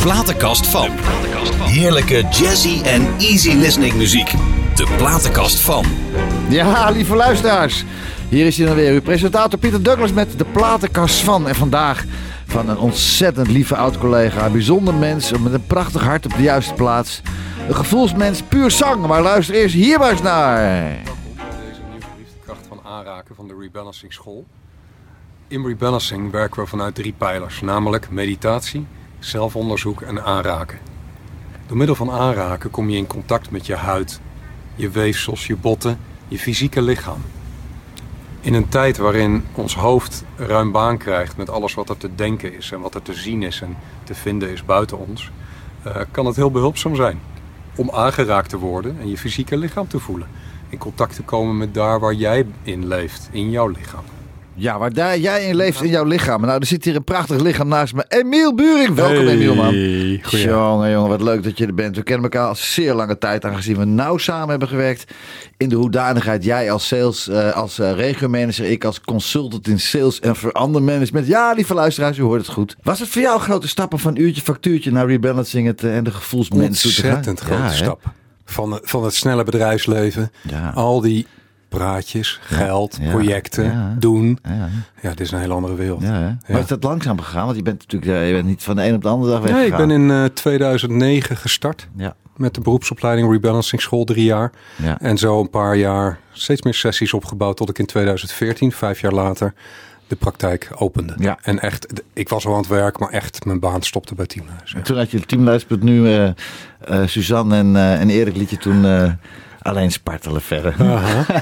platenkast van. Heerlijke jazzy en easy listening muziek. De platenkast van. Ja, lieve luisteraars. Hier is hij dan weer, uw presentator Pieter Douglas met de platenkast van. En vandaag van een ontzettend lieve oud-collega. Een bijzonder mens met een prachtig hart op de juiste plaats. Een gevoelsmens, puur zang. Maar luister eerst hier maar eens naar. Deze nieuwgeliefde kracht van aanraken van de rebalancing school. In rebalancing werken we vanuit drie pijlers, namelijk meditatie, zelfonderzoek en aanraken. Door middel van aanraken kom je in contact met je huid, je weefsels, je botten, je fysieke lichaam. In een tijd waarin ons hoofd ruim baan krijgt met alles wat er te denken is en wat er te zien is en te vinden is buiten ons, eh, kan het heel behulpzaam zijn om aangeraakt te worden en je fysieke lichaam te voelen. In contact te komen met daar waar jij in leeft, in jouw lichaam. Ja, waar daar jij in leeft in jouw lichaam. Nou, er zit hier een prachtig lichaam naast me. Emiel Buring. Welkom Emiel, man. goeie. Jongen, jongen, wat leuk dat je er bent. We kennen elkaar al zeer lange tijd, aangezien we nauw samen hebben gewerkt. In de hoedanigheid, jij als sales, eh, als uh, regiomanager, ik als consultant in sales en verandermanagement. Ja, lieve luisteraars, u hoort het goed. Was het voor jou grote stappen van uurtje factuurtje naar rebalancing het, eh, en de gevoelsmens toe te gaan? Ontzettend grote Ja, hè? stap. Van, van het snelle bedrijfsleven, Ja. al die praatjes, geld, ja, projecten, ja. doen. Ja, Ja, dit is een hele andere wereld. Maar is dat langzaam gegaan? Want je bent natuurlijk eh, je bent niet van de een op de andere dag Nee, weggegaan. ik ben in eh, 2009 gestart Ja, met de beroepsopleiding Rebalancing School drie jaar. ja. En zo een paar jaar steeds meer sessies opgebouwd tot ik in 2014, vijf jaar later, de praktijk opende. Ja. En echt, ik was al aan het werk, maar echt mijn baan stopte bij Teamhuis. En toen had je teamluisterpunt nu eh eh, Suzanne en, eh, en Erik liet je toen eh, alleen spartelen verder.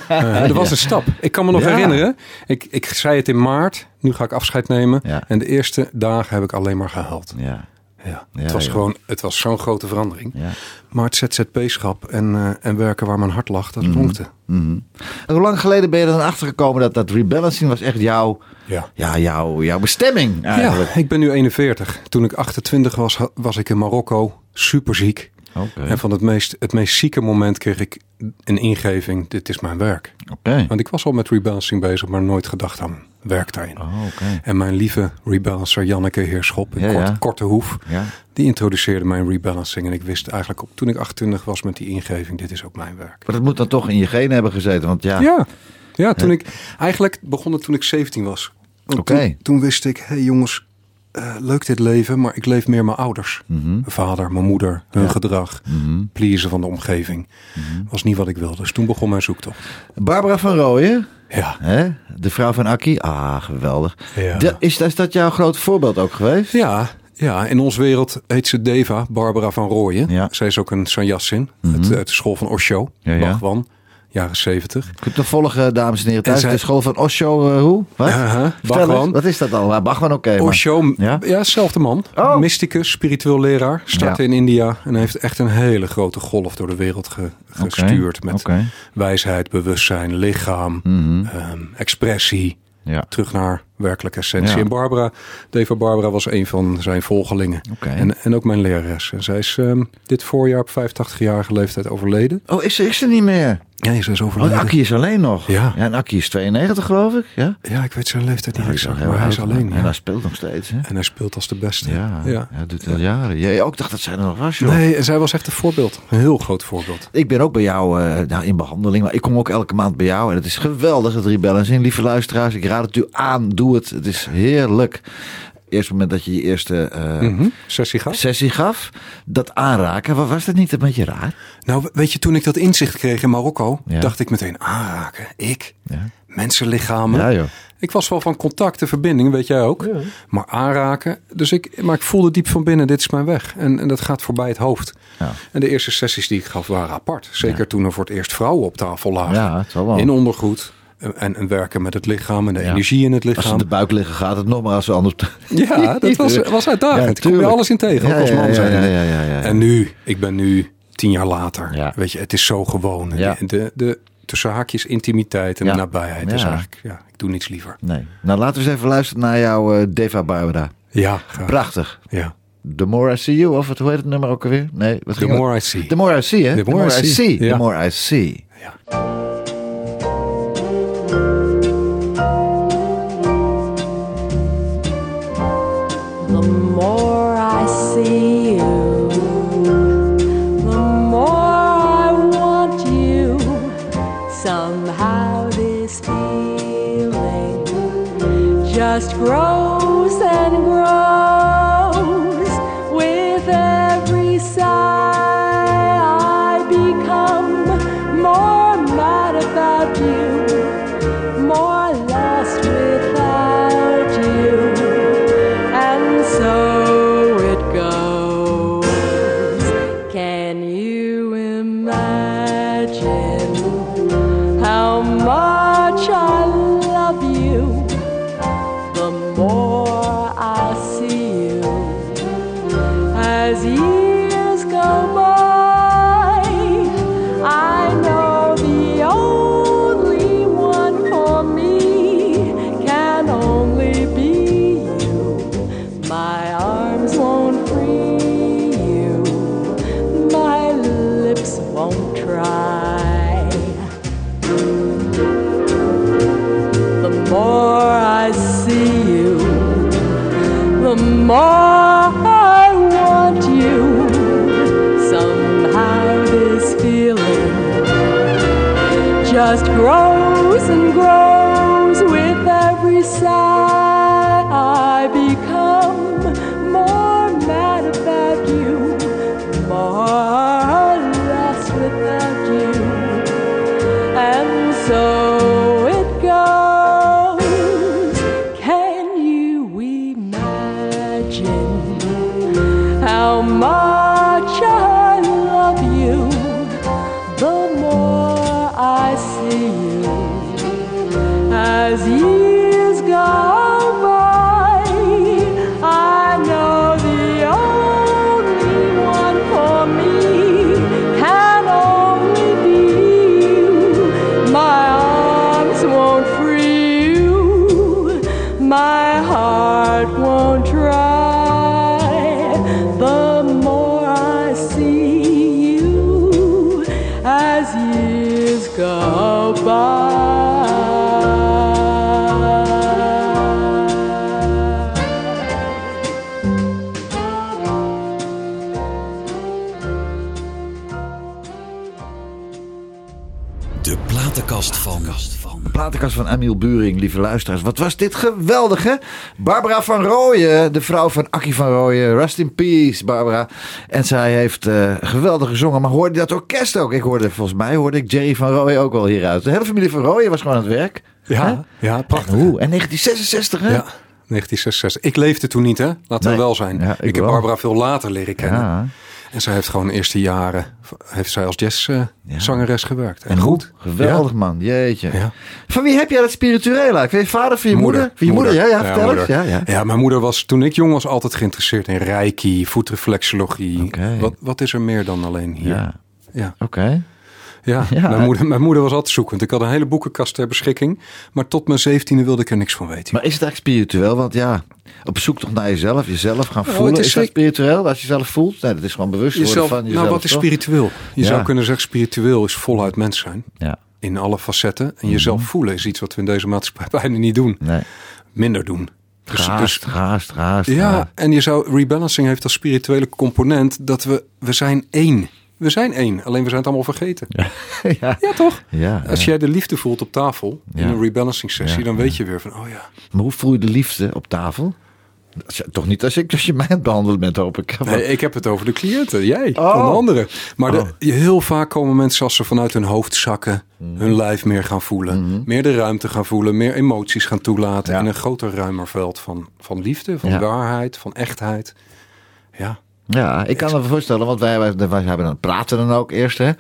Ja, dat was een stap. Ik kan me nog Ja. herinneren. Ik, ik zei het in maart. Nu ga ik afscheid nemen. Ja. En de eerste dagen heb ik alleen maar gehuild. Ja, Ja. Het was gewoon, het was zo'n grote verandering. ja. Maar het ZZP-schap en, eh, en werken waar mijn hart lag, dat. Mhm. En hoe lang geleden ben je er dan achter gekomen dat dat rebalancing was echt jouw, Ja. ja, jouw, jouw bestemming eigenlijk? Ja, ik ben nu 41. Toen ik 28 was, was ik in Marokko, super ziek. En van het meest, het meest zieke moment kreeg ik een ingeving, dit is mijn werk. oké. Want ik was al met rebalancing bezig, maar nooit gedacht aan werk daarin. Oh, oké. En mijn lieve rebalancer Janneke Heerschop in Ja, kort, ja. Korte Hoef, Ja, die introduceerde mijn rebalancing. En ik wist eigenlijk op, toen ik 28 was met die ingeving, dit is ook mijn werk. maar dat moet dan toch in je genen hebben gezeten, want ja, Ja, ja toen ik eigenlijk begon het toen ik 17 was. Oké. Toen, toen wist ik, hé hey jongens, eh, leuk dit leven, maar ik leef meer mijn ouders. Mhm. Mijn vader, mijn moeder, hun Ja. gedrag, Mhm. pleasen van de omgeving. Was niet wat ik wilde. Dus toen begon mijn zoektocht. Barbara van Rooyen, Ja. hè? de vrouw van Akkie, ah, geweldig. Ja. De- is, is dat jouw grote voorbeeld ook geweest? Ja, ja, in onze wereld heet ze Deva, Barbara van Rooyen. Ja. Zij is ook een sanyassin uit, uit de school van Osho, Ja, ja. Bhagwan, jaren 70. Kunt te volgen, dames en heren, thuis. zij- De school van Osho, eh, hoe? Wat? Bhagwan. Wat is dat al? Ja, Bhagwan, oké. maar- Osho, Ja? ja, zelfde man. Oh. Mysticus, spiritueel leraar. Startte Ja. in India en heeft echt een hele grote golf door de wereld ge- gestuurd. Met wijsheid, bewustzijn, lichaam, Mhm. ehm, expressie. Ja. Terug naar werkelijke essentie. Ja. En Barbara, Deva Barbara was een van zijn volgelingen. En, en ook mijn lerares. En zij is ehm, dit voorjaar op 85-jarige leeftijd overleden. Oh, is ze, is ze niet meer? Ja, ze is Oh, overleden. Akkie is alleen nog. Ja. en Akkie is 92, geloof ik. Ja, Ja, ik weet zijn leeftijd niet Ja, exact, maar hij is alleen. En hij speelt nog steeds, hè? En hij speelt als de beste. Ja, ja. dat doet al jaren. Jij ook dacht dat zij er nog was, joh. Nee, en zij was echt een voorbeeld. Een heel groot voorbeeld. Ik ben ook bij jou eh, nou, in behandeling, maar ik kom ook elke maand bij jou. En het is geweldig, het rebalancing. Lieve luisteraars, ik raad het u aan. Doe het. Het is heerlijk. Eerst moment dat je je eerste eh, Mhm. Sessie gaf. sessie gaf, dat aanraken, wa- was dat niet een beetje raar? Nou, weet je, toen ik dat inzicht kreeg in Marokko, Ja. dacht ik meteen aanraken. Ik, Ja, mensenlichamen. ja joh. Ik was wel van contact en verbinding, weet jij ook. Maar aanraken. Dus ik, maar ik voelde diep van binnen, dit is mijn weg. En, en dat gaat voorbij het hoofd. Ja. En de eerste sessies die ik gaf waren apart. Zeker toen er voor het eerst vrouwen op tafel lagen. In ondergoed. En, en werken met het lichaam en de Ja. energie in het Als ze lichaam. in de buik liggen, gaat het nog maar als ze anders. Ja, dat was, was uitdagend. Ja, ik kom je alles in tegen, Ja, ook als ja, man ja, zijn. ja, ja, ja, ja. En nu, ik ben nu tien jaar later. Ja. Weet je, het is zo gewoon. Ja. De, de, de tussen haakjes intimiteit en Ja. nabijheid is Ja. eigenlijk, ja, ik doe niets liever. Nee. Nou, laten we eens even luisteren naar jouw eh, Deva Barbara. Ja, graag. Prachtig. Ja. The More I See You, of wat, hoe heet het nummer ook alweer? Nee, wat The ging het? more I see. The More I See, hè? The more I see. The Ja. More I See. Ja. The more I see just grows and grows with every sigh. I become more mad about you, more lost without you, and so it goes. Can you imagine just grows and grows platenkast van. De platenkast van Emiel Buring, lieve luisteraars. Wat was dit geweldig, hè? Barbara van Rooyen, de vrouw van Akkie van Rooyen. Rest in peace, Barbara. En zij heeft eh, geweldig gezongen. Maar hoorde je dat orkest ook? Ik hoorde, volgens mij hoorde ik Jerry van Rooyen ook wel hieruit. De hele familie van Rooyen was gewoon aan het werk. Ja, ja prachtig. En, hoe? en 1966, hè? Ja, 1966. Ik leefde toen niet, hè? Laten Nee. we wel zijn. Ja, ik, ik heb. Barbara veel later leren kennen. Ja. En zij heeft gewoon de eerste jaren heeft zij als jazzzangeres gewerkt. En, En goed. Geweldig, man. Jeetje. Ja. Van wie heb jij dat spirituele? Van je vader, van je moeder? Van je moeder, ja, ja, vertel eens. Ja, ja. ja, mijn moeder was toen ik jong was altijd geïnteresseerd in reiki, voetreflexologie. Wat, wat is er meer dan alleen hier? Ja. Ja. Oké. Ja, Ja. Mijn, moeder, mijn moeder was altijd zoekend. Ik had een hele boekenkast ter beschikking. Maar tot mijn zeventiende wilde ik er niks van weten. Maar is het eigenlijk spiritueel? Want ja, op zoek toch naar jezelf, jezelf gaan Nou, voelen. het is, is dat spiritueel als je zelf voelt? Nee, dat is gewoon bewust worden van jezelf. nou, wat is spiritueel? Je Ja. zou kunnen zeggen, spiritueel is voluit mens zijn. Ja, In alle facetten. En jezelf voelen is iets wat we in deze maatschappij bijna niet doen. nee. Minder doen. Dus- Gehaast, dus- gehaast, gehaast. ja, en je zou, rebalancing heeft als spirituele component dat we, we zijn één. We zijn één, alleen we zijn het allemaal vergeten. ja. ja. Ja, toch? ja, Als jij de liefde voelt op tafel in een rebalancing sessie, dan weet je weer van, oh ja. Maar hoe voel je de liefde op tafel? Toch niet als, ik, als je mij aan het behandelen bent, hoop ik. Nee, ik heb het over de cliënten, jij, Oh. onder andere. Maar Oh. heel vaak komen mensen als ze vanuit hun hoofd zakken, Mhm. hun lijf meer gaan voelen, meer de ruimte gaan voelen, meer emoties gaan toelaten Ja. in een groter, ruimer veld van, van liefde, van Ja. waarheid, van echtheid. Ja, Ja, ik kan me voorstellen, want wij, wij, wij hebben dan praten dan ook eerst, hè.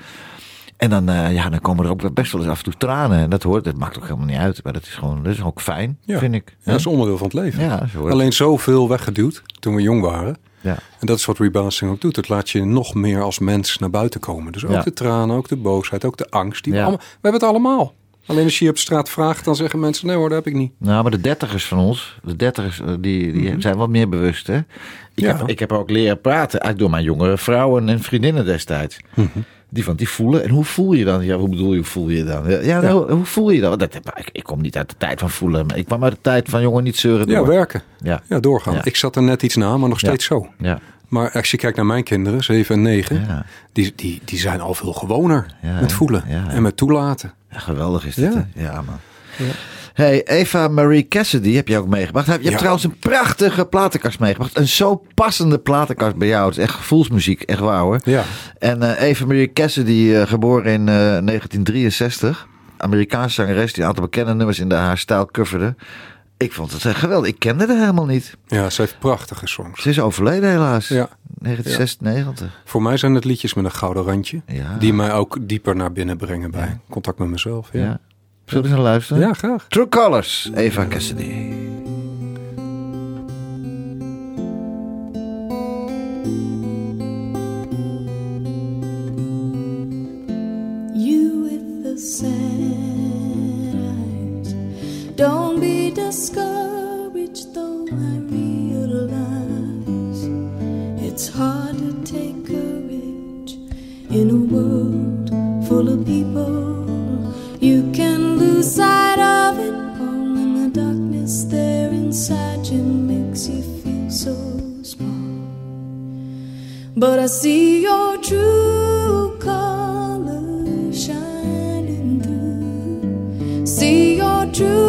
En dan, eh, ja, dan komen er ook best wel eens af en toe tranen. En dat hoort, dat maakt ook helemaal niet uit. Maar dat is gewoon, dat is ook fijn, Ja. vind ik. ja, dat is onderdeel van het leven. Ja, zo Alleen zoveel weggeduwd toen we jong waren. Ja. En dat is wat rebalancing ook doet. Het laat je nog meer als mens naar buiten komen. Dus ook Ja. de tranen, ook de boosheid, ook de angst. Die we, allemaal, we hebben het allemaal. Alleen als je je op straat vraagt, dan zeggen mensen... nee hoor, dat heb ik niet. Nou, maar de dertigers van ons, de dertigers, eh, die, die zijn wat meer bewust, hè. Ik, Mhm. Ja. heb, ik heb ook leren praten, eigenlijk door mijn jongere vrouwen en vriendinnen destijds. Mhm. Die van, die voelen. En hoe voel je dan? Ja, hoe bedoel je, hoe voel je dan? Ja, ja, Hoe, hoe voel je dan? Dat, ik, ik kom niet uit de tijd van voelen. Maar ik kwam uit de tijd van, jongen, niet zeuren Ja, door. werken. Ja, Ja, doorgaan. Ja. Ik zat er net iets na, maar nog Ja. steeds zo. ja, Maar als je kijkt naar mijn kinderen, 7 en 9... ja. Die, die, die zijn al veel gewoner Ja, met voelen ja, ja. en met toelaten. Ja, geweldig is dit, Ja. hè? Ja, man. Ja. Hey, Eva Marie Cassidy heb je ook meegebracht. Je hebt Ja. trouwens een prachtige platenkast meegebracht. Een zo passende platenkast bij jou. Het is echt gevoelsmuziek, echt waar hoor. Ja. En eh, Eva Marie Cassidy, eh, geboren in eh, 1963. Amerikaanse zangeres die een aantal bekende nummers in de haar stijl coverde. Ik vond het echt geweldig. Ik kende haar helemaal niet. ja, ze heeft prachtige songs. Ze is overleden helaas. Ja. 1996. Voor mij zijn het liedjes met een gouden randje. Ja. Die mij ook dieper naar binnen brengen bij contact met mezelf. Ja. Ja, Zullen we eens naar luisteren? ja graag. True Colors, Eva Cassidy. Don't be discouraged, though I realize it's hard to take courage in a world full of people. You can lose sight of it all, in the darkness there inside you makes you feel so small. But I see your true colors shining through. See your true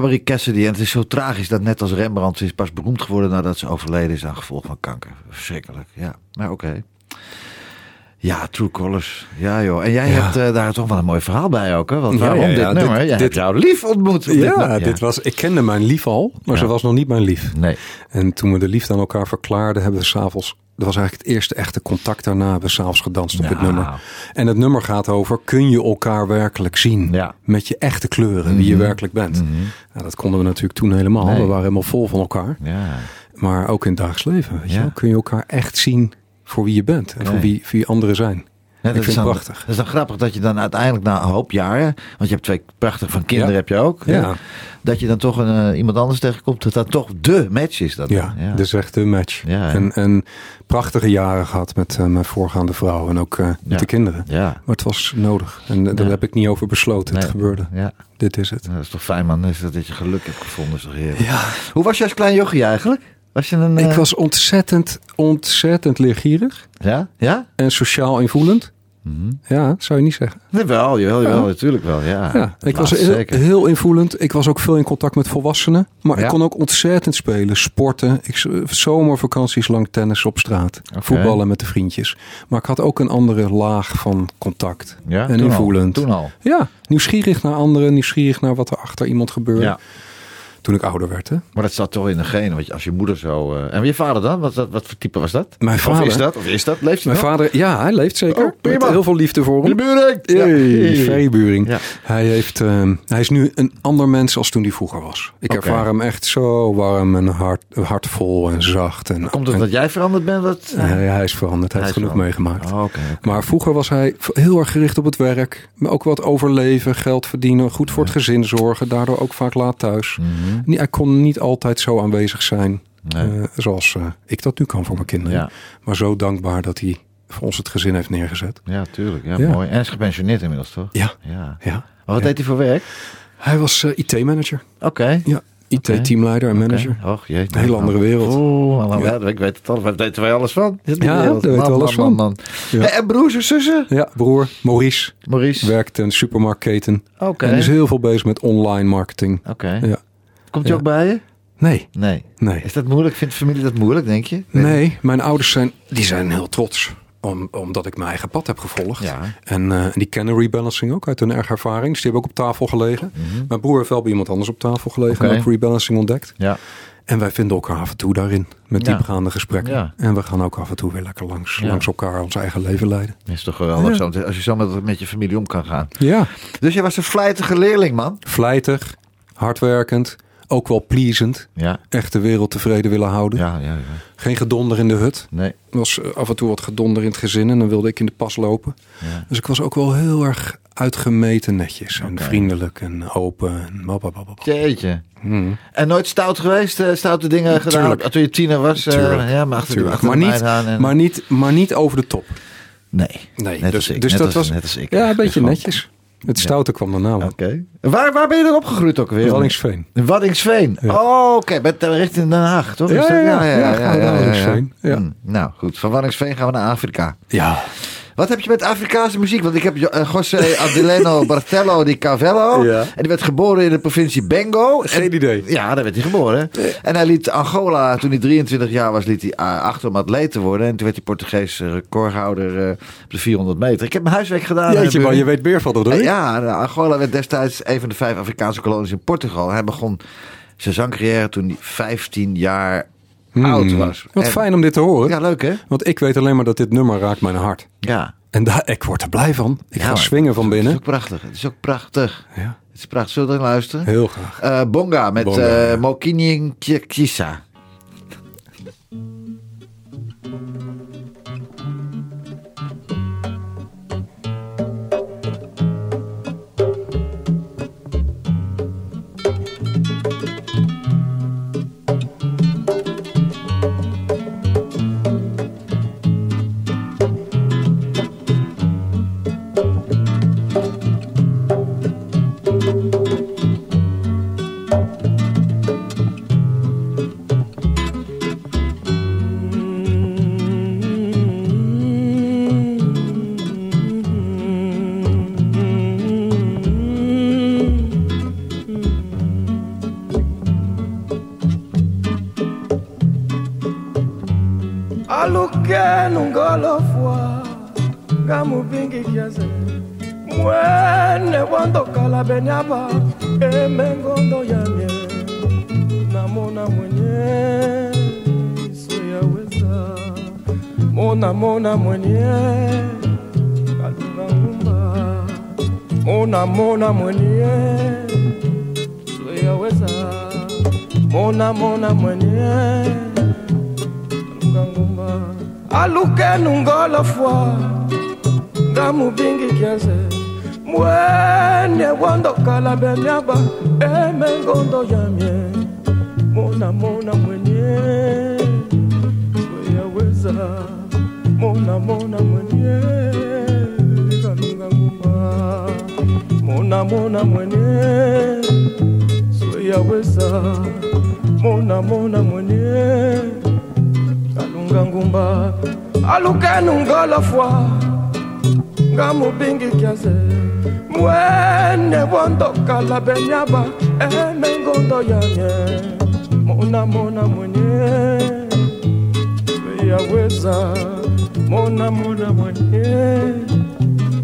Marie Cassidy. En het is zo tragisch dat net als Rembrandt is pas beroemd geworden nadat ze overleden is aan gevolg van kanker. Verschrikkelijk, ja. Maar oké. Ja, True Colors. Ja joh. En jij Ja. hebt eh, daar toch wel een mooi verhaal bij ook hè? Want waarom ja, dit nummer? dit- jij dit- hebt jouw lief ontmoet. dit Ja, dit was, ik kende mijn lief al, maar ze was nog niet mijn lief. Nee. En toen we de liefde aan elkaar verklaarden, hebben we s'avonds... Dat was eigenlijk het eerste echte contact daarna. Hebben we s'avonds gedanst op het nummer. En het nummer gaat over, kun je elkaar werkelijk zien? Ja. Mhm. Met je echte kleuren, wie je werkelijk bent. Nou, dat konden we natuurlijk toen helemaal. Nee. We waren helemaal vol van elkaar. Ja. Maar ook in het dagelijks leven. Weet je wel? Kun je elkaar echt zien voor wie je bent. En voor wie, wie anderen zijn. Dat, vind is het dan, prachtig. dat is dan grappig dat je dan uiteindelijk na een hoop jaren, want je hebt twee prachtige van kinderen heb je ook, dat je dan toch een, eh, iemand anders tegenkomt, dat dat toch de match is. Dat Ja, dat is echt een match. En, en prachtige jaren gehad met eh, mijn voorgaande vrouw en ook eh, met de kinderen. ja. Maar het was nodig. En daar heb ik niet over besloten. Het gebeurde. Ja, Dit is het. dat is toch fijn man, dat, je geluk hebt gevonden, is toch heerlijk. Ja. Hoe was je als klein jochie eigenlijk? Was je een... Ik eh, was ontzettend, ontzettend leergierig. Ja? Ja? En sociaal invoelend. Mhm. Ja, zou je niet zeggen. Nee, wel, jawel, jawel, Ja. natuurlijk wel, ja. Ja, ik was heel, invoelend. Ik was ook veel in contact met volwassenen. Maar Ja. ik kon ook ontzettend spelen. Sporten. Ik, zomervakanties lang tennis op straat. Voetballen met de vriendjes. Maar ik had ook een andere laag van contact. ja, en toen al, invoelend. Toen al. Ja, nieuwsgierig naar anderen. Nieuwsgierig naar wat er achter iemand gebeurde. Ja. Toen ik ouder werd. Hè. Maar dat zat toch in de genen, want als je moeder zo... eh, En je vader dan? Wat, wat, wat voor type was dat? Mijn Of vader. is dat? Of is dat? Leeft hij Mijn nog? vader, ja, hij leeft zeker. Oh, prima. Met heel veel liefde voor De hem. buren! Hey, Ferry Buring. Ja. Hij, heeft, ehm, hij is nu een ander mens als toen hij vroeger was. Ik ervaar hem echt zo warm en hart, hartvol en zacht. En, Komt het en- dat jij veranderd bent? Nee, hij is veranderd. Hij, Hij heeft genoeg veranderd. meegemaakt. Oh. Maar vroeger was hij heel erg gericht op het werk. Maar ook wat overleven, geld verdienen, goed voor het gezin zorgen. Daardoor ook vaak laat thuis. Mhm. Nee, Hij kon niet altijd zo aanwezig zijn. Nee. eh, zoals eh, ik dat nu kan voor mijn kinderen. Ja. Maar zo dankbaar dat hij voor ons het gezin heeft neergezet. Ja, tuurlijk. Ja, Ja. mooi. En is gepensioneerd inmiddels, toch? Ja, Ja. ja. Maar wat deed hij voor werk? Hij was eh, IT-manager. Oké. Ja, IT-teamleider en manager. Och, jee. Een hele andere wereld. Oeh, Ja. ik weet het al. Daar weten wij alles van. Ja, daar weten we alles van. man, man. Ja. Hey, En broers en zussen? Ja, broer Maurice Maurice. werkt in supermarktketen. Oké. En is heel veel bezig met online marketing. Oké. Ja. Komt hij Ja. ook bij je? Nee, Nee. nee. Is dat moeilijk? Vindt familie dat moeilijk, denk je? Nee, mijn ouders zijn, die zijn heel trots. Om, omdat ik mijn eigen pad heb gevolgd. Ja. En eh, die kennen rebalancing ook uit hun erg ervaring. Dus die hebben ook op tafel gelegen. Mijn broer heeft wel bij iemand anders op tafel gelegen. Mhm. Oké. En ook rebalancing ontdekt. Ja. En wij vinden elkaar af en toe daarin. Met Ja. diepgaande gesprekken. Ja. En we gaan ook af en toe weer lekker langs, Ja. langs elkaar ons eigen leven leiden. Is toch geweldig zo, als je zo met, met je familie om kan gaan. Ja. Dus je was een vlijtige leerling, man. Vlijtig, hardwerkend. Ook wel pleasend. Ja. Echt de wereld tevreden willen houden. Ja, ja, ja. Geen gedonder in de hut. Nee. Er was eh, af en toe wat gedonder in het gezin en dan wilde ik in de pas lopen. Ja. Dus ik was ook wel heel erg uitgemeten netjes en vriendelijk en open. En bababababa. Jeetje. Hmm. En nooit stout geweest? eh, stoute dingen gedaan? Toen je tiener was? eh, Tuurlijk. ja, maar achter, Maar, niet, en- maar, niet, maar niet over de top. Nee. Nee, Net dus, als ik. dus net dat als, was net als ik. ja, een beetje netjes. Het stoute kwam daarna. Oké. Waar, waar ben je dan opgegroeid ook weer? Waddingsveen. Ja. Oh, oké. Met eh, richting Den Haag, toch? Ja, ja, ja. Ja. Hm, Nou, goed. Van Waddingsveen gaan we naar Afrika. Ja. Wat heb je met Afrikaanse muziek? Want ik heb uh, José Adeleno Bartelo di Cavello. Ja. En die werd geboren in de provincie Bengo. Geen En- idee. Ja, daar werd hij geboren. En hij liet Angola, toen hij 23 jaar was, liet hij uh, achter om atleet te worden. En toen werd hij Portugees eh, recordhouder uh, op de 400 meter. Ik heb mijn huiswerk gedaan. Jeetje, eh, maar je weet meer van dat, hoor. Eh, Ja, Angola werd destijds een van de vijf Afrikaanse kolonies in Portugal. Hij begon zijn zangcarrière toen hij 15 jaar oud was. Hmm. Wat En- fijn om dit te horen. Ja, leuk hè? Want ik weet alleen maar dat dit nummer raakt mijn hart. Ja. En daar, ik word er blij van. Ik Ja, ga swingen van Het is binnen. ook prachtig. Het is ook prachtig. Ja, Het is prachtig. Zullen we luisteren? heel graag. Eh, Bonga met Bonga, eh ja. Mokini Kisa. Kiaze mwene wandokala benyaba emengondo yamye namona mwenye iso yaweza mona mona mwenye kalunga ngumba mona mona mwenye iso yaweza mona mona mwenye ngumba aluke nungolofwa ngamubingi kiaze mwene wandokala benyaba emengondo yamye mona mona mwenye. Weyaweza mona mona mwenye. Kalunga ngumba. Mona mona mwenye. Sweyaweza mona mona mwenye. Kalunga ngumba. Alukenu ngamubingi kiaze mwene wondokala benyaba eh, emengondo yanye mona mona mwenye yaweza mona mona mwenye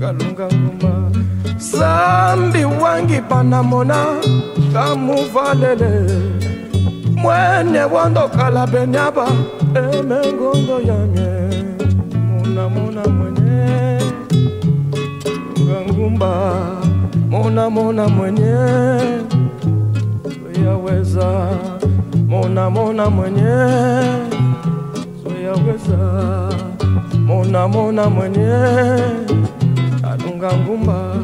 kalunga ngumba sambi wangi panamona kamuvalele mwene wondokala benyaba emengondo yanye mona mona mwenye ngangumba mona mona mwenye. Yaweza mona mona mwenye. Yaweza mona mona mwenye. Alunga ngumba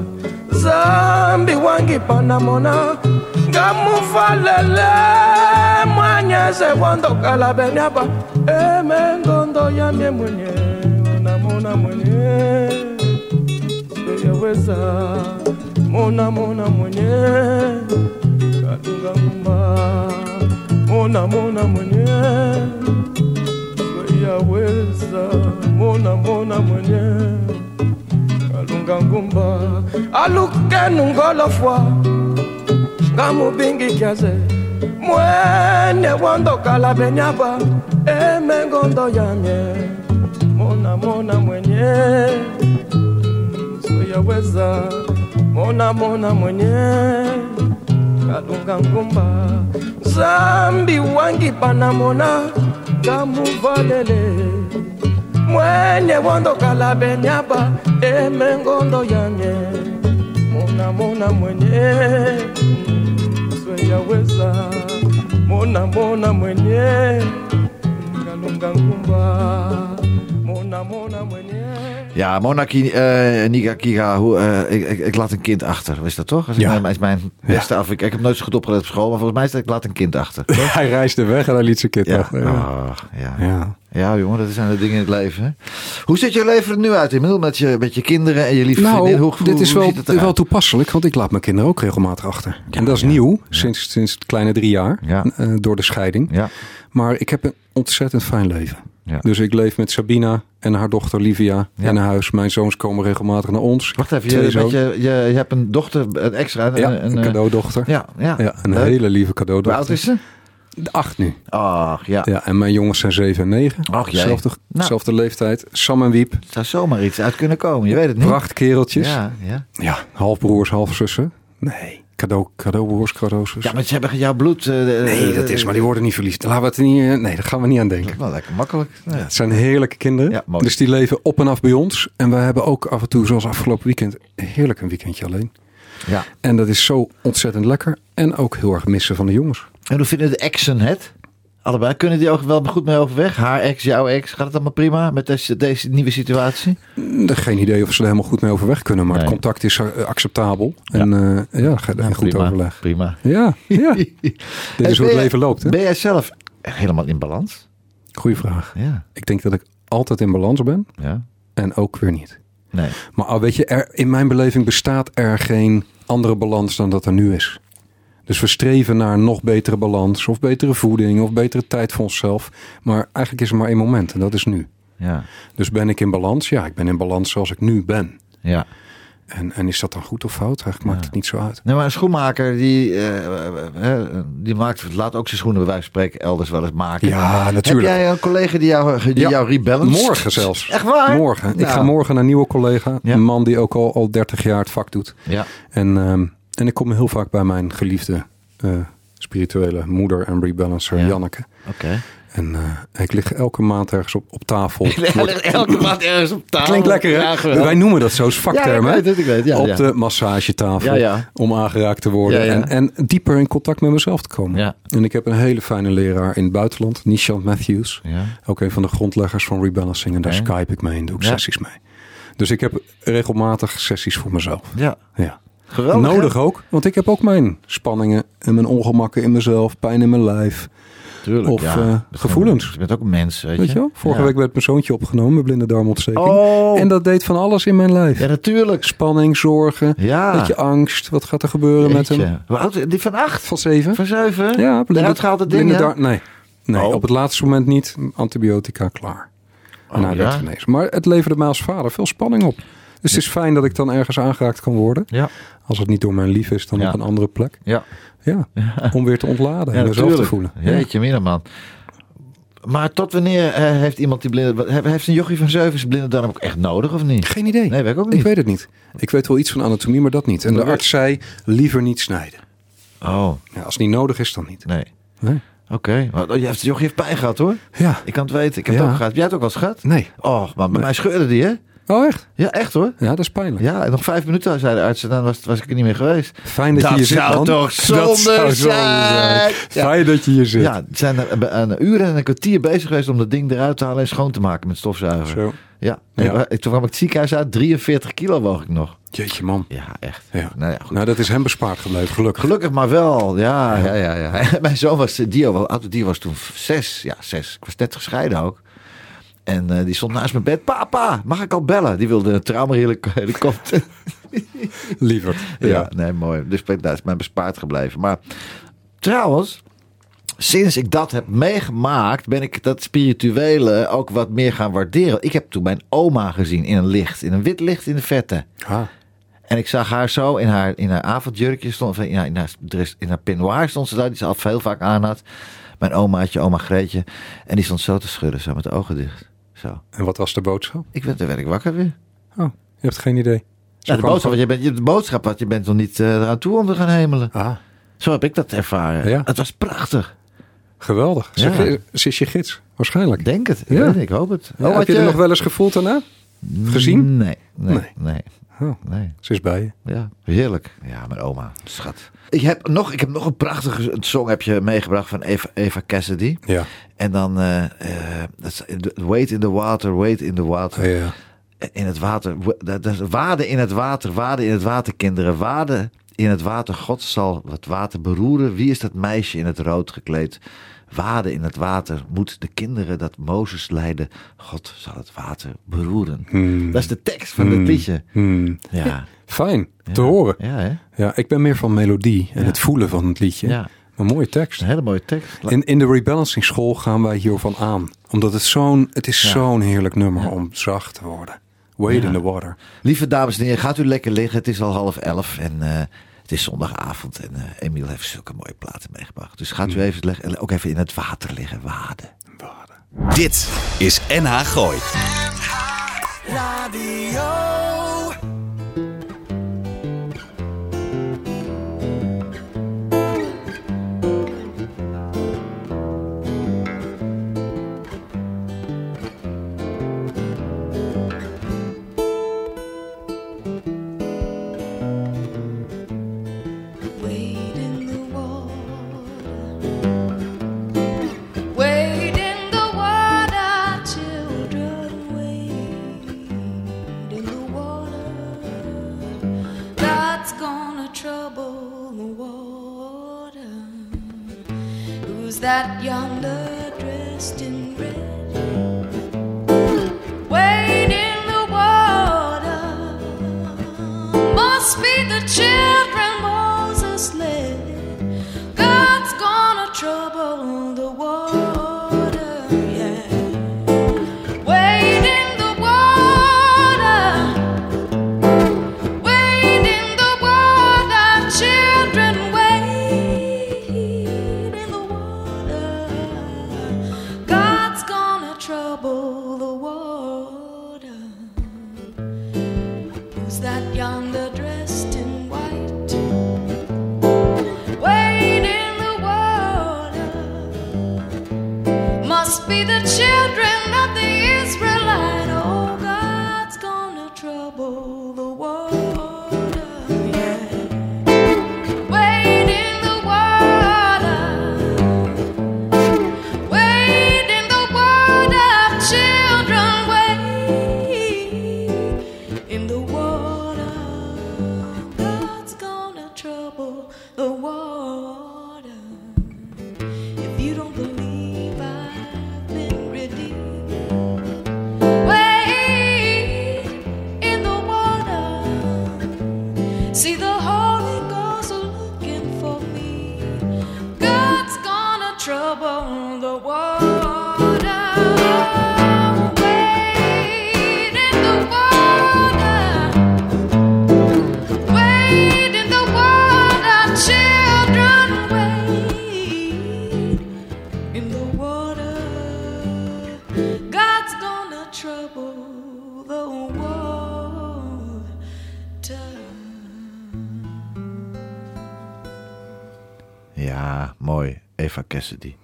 zambi wangi pana mona ngamuvalele mwanyeze wandokala benyaba emengondo yamye mwenye mona mona mwenye yaweza mona mona mwenye kalunga ngumba mona mona mwenye yaweza mona mona mwenye kalunga ngumba alukenu ngolofwa ngamubingi kiaze. Mwene wandokala benyaba emengondo yamye mona mona mwenye yaweza mona mona mwenye kalunga ngumba. Zambi wangi panamona ngamuvalele mwenye wondokala benyaba emengondo yanye mona mona mwenye sweyaweza mona mona mwenye kalunga ngumba. Mona mona mwenye Ja, Monarchie, eh Nika Kiga, hoe, eh, ik, ik, ik laat een kind achter. Is dat toch? Is Ja. mijn, is mijn beste af. Ik, ik heb nooit zo goed opgelet op school, maar volgens mij is dat ik laat een kind achter. Hij reisde weg en hij liet zijn kind Ja. achter. Ja. Ah, ja. Ja. Ja, jongen, dat zijn de dingen in het leven. Hè? Hoe ziet je leven er nu uit inmiddels met je, met je kinderen en je lieve Nou, vriendin? Hoe, dit is wel, wel toepasselijk, want ik laat mijn kinderen ook regelmatig achter. en dat is ja. nieuw, sinds, sinds het kleine drie jaar, Ja. eh, door de scheiding. Ja, Maar ik heb een ontzettend fijn leven. Ja. Dus ik leef met Sabina en haar dochter Livia Ja. in huis. Mijn zoons komen regelmatig naar ons. wacht even. Je, je, je, je hebt een dochter, een extra. Een, ja, een, een eh, cadeaudochter. Ja, ja. Ja, een Leuk. hele lieve Hoe cadeaudochter. oud is ze? Acht nu. Ach, ja. Ja, en mijn jongens zijn zeven en negen. Ach, jij. Zelfde, Nou. zelfde leeftijd. Sam en Wiep. Er zou zomaar iets uit kunnen komen. Je weet het niet. Prachtkereltjes. Ja. Ja, ja. halfbroers, halfzussen. Nee, cadeau, cadeaubroers, cadeauzus. ja, maar ze hebben jouw bloed. eh, Nee, eh, dat is, maar die worden niet verliefd. Laten we het niet, eh, nee, daar gaan we niet aan denken. Wel lekker makkelijk. Ja. Het zijn heerlijke kinderen. Ja, dus die leven op en af bij ons. En we hebben ook af en toe, zoals afgelopen weekend, heerlijk een weekendje alleen. ja. En dat is zo ontzettend lekker. En ook heel erg missen van de jongens. En hoe vinden de exen het? Allebei. Kunnen die ook wel goed mee overweg? Haar ex, jouw ex. Gaat het allemaal prima met deze, deze nieuwe situatie? Mm, Geen idee of ze er helemaal goed mee overweg kunnen. Maar Nee. het contact is eh, acceptabel. En eh, ja, gaat goed prima, overleg. Prima. Ja, ja. Dit is hoe het leven loopt. Hè? Ben jij zelf helemaal in balans? Goeie vraag. Ja. Ik denk dat ik altijd in balans ben. Ja. En ook weer niet. Nee. Maar al weet je, er, in mijn beleving bestaat er geen andere balans dan dat er nu is. Dus we streven naar nog betere balans, of betere voeding, of betere tijd voor onszelf. Maar eigenlijk is er maar één moment en dat is nu. Ja. Dus ben ik in balans? Ja, ik ben in balans zoals ik nu ben. Ja. En, en is dat dan goed of fout? Eigenlijk maakt het niet zo uit. Nee, maar een schoenmaker die, eh, eh, eh, die maakt, laat ook zijn schoenen bij wijze van spreken elders wel eens maken. Ja, natuurlijk. Heb jij een collega die jou, die Ja, jou? Morgen zelfs. Echt waar? Morgen. Ik Nou. ga morgen naar een nieuwe collega. Een man die ook al, al 30 jaar het vak doet. Ja. En, ehm, en ik kom heel vaak bij mijn geliefde eh, spirituele moeder en rebalancer Ja. Janneke. Oké. En eh, ik lig elke maand ergens op, op tafel. Wordt- Elke maand ergens op tafel. Klinkt lekker, hè? Ja. Wij noemen dat zo, is vakterm, Ja, ik weet ik weet. Ja, op de massagetafel. Om aangeraakt te worden. En, en dieper in contact met mezelf te komen. En ik heb een hele fijne leraar in het buitenland. Nishant Matthews. Ook een van de grondleggers van rebalancing. En daar skype ik mee en doe ik sessies mee. Dus ik heb regelmatig sessies voor mezelf. Ja, Ja. Geweldig. hè? Nodig ook, want ik heb ook mijn spanningen en mijn ongemakken in mezelf, pijn in mijn lijf. Tuurlijk, Of, ja. eh, Je gevoelens. Je bent ook een mens, weet, Weet je wel? Vorige Ja. week werd mijn zoontje opgenomen met blinde darmontsteking. Oh, En dat deed van alles in mijn lijf. ja, natuurlijk. Spanning, zorgen, Ja. beetje angst. Wat gaat er gebeuren met hem? Hoe oud die van acht? Van zeven? Van zeven? Ja, blinde, het ding, blinde Nee, nee Oh. op het laatste moment niet. Antibiotica klaar. En Oh, hij werd ja? genezen. Maar het leverde mij als vader veel spanning op. Dus het is fijn dat ik dan ergens aangeraakt kan worden. Ja, Als het niet door mijn lief is, dan Ja. op een andere plek. ja. Ja, om weer te ontladen en mezelf te voelen. Jeetje, mina man. Maar tot wanneer eh, heeft iemand die blinde... Heeft een jochie van zeven zijn blinde darm ook echt nodig of niet? Geen idee. Nee, weet ik ook Ik niet. weet het niet. Ik weet wel iets van anatomie, maar dat niet. En de arts zei, liever niet snijden. Oh, Ja, als het niet nodig is, dan niet. nee. Nee. Oké. Maar oh, je heeft, jochie heeft pijn gehad hoor. Ja. Ik kan het weten. Ik heb Ja. het ook gehad. Heb jij het ook wel eens gehad? Nee. Oh, maar bij mij scheurde die hè? Oh, echt? Ja, echt hoor. Ja, dat is pijnlijk. Ja, en nog vijf minuten zei de arts en dan was, was ik er niet meer geweest. Fijn dat, Dat je hier zit, man. toch Dat zonde zou zonde zijn? Ja. Fijn dat je hier zit. Ja, zijn er een, uur en een kwartier bezig geweest om dat ding eruit te halen en schoon te maken met stofzuiger. Zo. Ja. Ja. En toen kwam ik het ziekenhuis uit, 43 kilo woog ik nog. Jeetje, man. Ja, echt. Ja. Nou ja, goed. Nou, dat is hem bespaard gebleven, gelukkig. Gelukkig maar wel. Ja, ja, ja. ja, Mijn zoon was, Dio, Dio was toen zes. Ja, zes. Ik was net gescheiden ook. En eh, die stond naast mijn bed. Papa, mag ik al bellen? Die wilde een traumahelikopter. Liever. Ja, nee, mooi. Dus dat is mij bespaard gebleven. Maar trouwens, sinds ik dat heb meegemaakt, ben ik dat spirituele ook wat meer gaan waarderen. Ik heb toen mijn oma gezien in een licht, in een wit licht in de vette. Ah, En ik zag haar zo in haar, in haar avondjurkje, stond, in, haar, in, haar, in haar peignoir stond ze daar, die ze al veel vaak aan had. Mijn omaatje, oma Greetje. En die stond zo te schudden, zo met de ogen dicht. Zo. en wat was de boodschap? Ik werd, toen werd ik wakker weer. Oh, je hebt geen idee. Ja, de boodschap, want je bent, je, de boodschap, want je bent nog niet eh, eraan toe om te gaan hemelen. Ah, Zo heb ik dat ervaren. Ja. Het was prachtig. geweldig. Ze, Ja. ze is je gids, waarschijnlijk. Denk het. Ik, Ja. weet ik hoop het. Ja, heb je er nog wel eens gevoeld daarna? gezien? Nee. Nee. Nee. Nee. Oh, nee. ze is bij je. Ja, heerlijk. Ja, mijn oma. Schat. Ik heb nog, ik heb nog een prachtige song heb je meegebracht van Eva, Eva Cassidy. Ja. En dan eh, eh, Wait in the water, wait in the water. ja. In het water. Waden in het water, waden in het water, kinderen. Waden in het water. God zal het water beroeren. Wie is dat meisje in het rood gekleed? Waden in het water. Moet de kinderen dat Mozes leiden. God zal het water beroeren. Hmm. Dat is de tekst van dit liedje. Hmm. Ja. Fijn te Ja. horen. Ja, hè? Ja, ik ben meer van melodie en het voelen van het liedje. Ja. Een mooie tekst. Een hele mooie tekst. In, in de rebalancing school gaan wij hiervan aan. Omdat het zo'n, het is zo'n heerlijk nummer om zacht te worden. Wade in the water. Lieve dames en heren, gaat u lekker liggen. Het is al half elf en eh, het is zondagavond. En eh Emiel heeft zulke mooie platen meegebracht. Dus gaat u even, leggen- ook even in het water liggen, waden. Dit is NH Gooi. Wade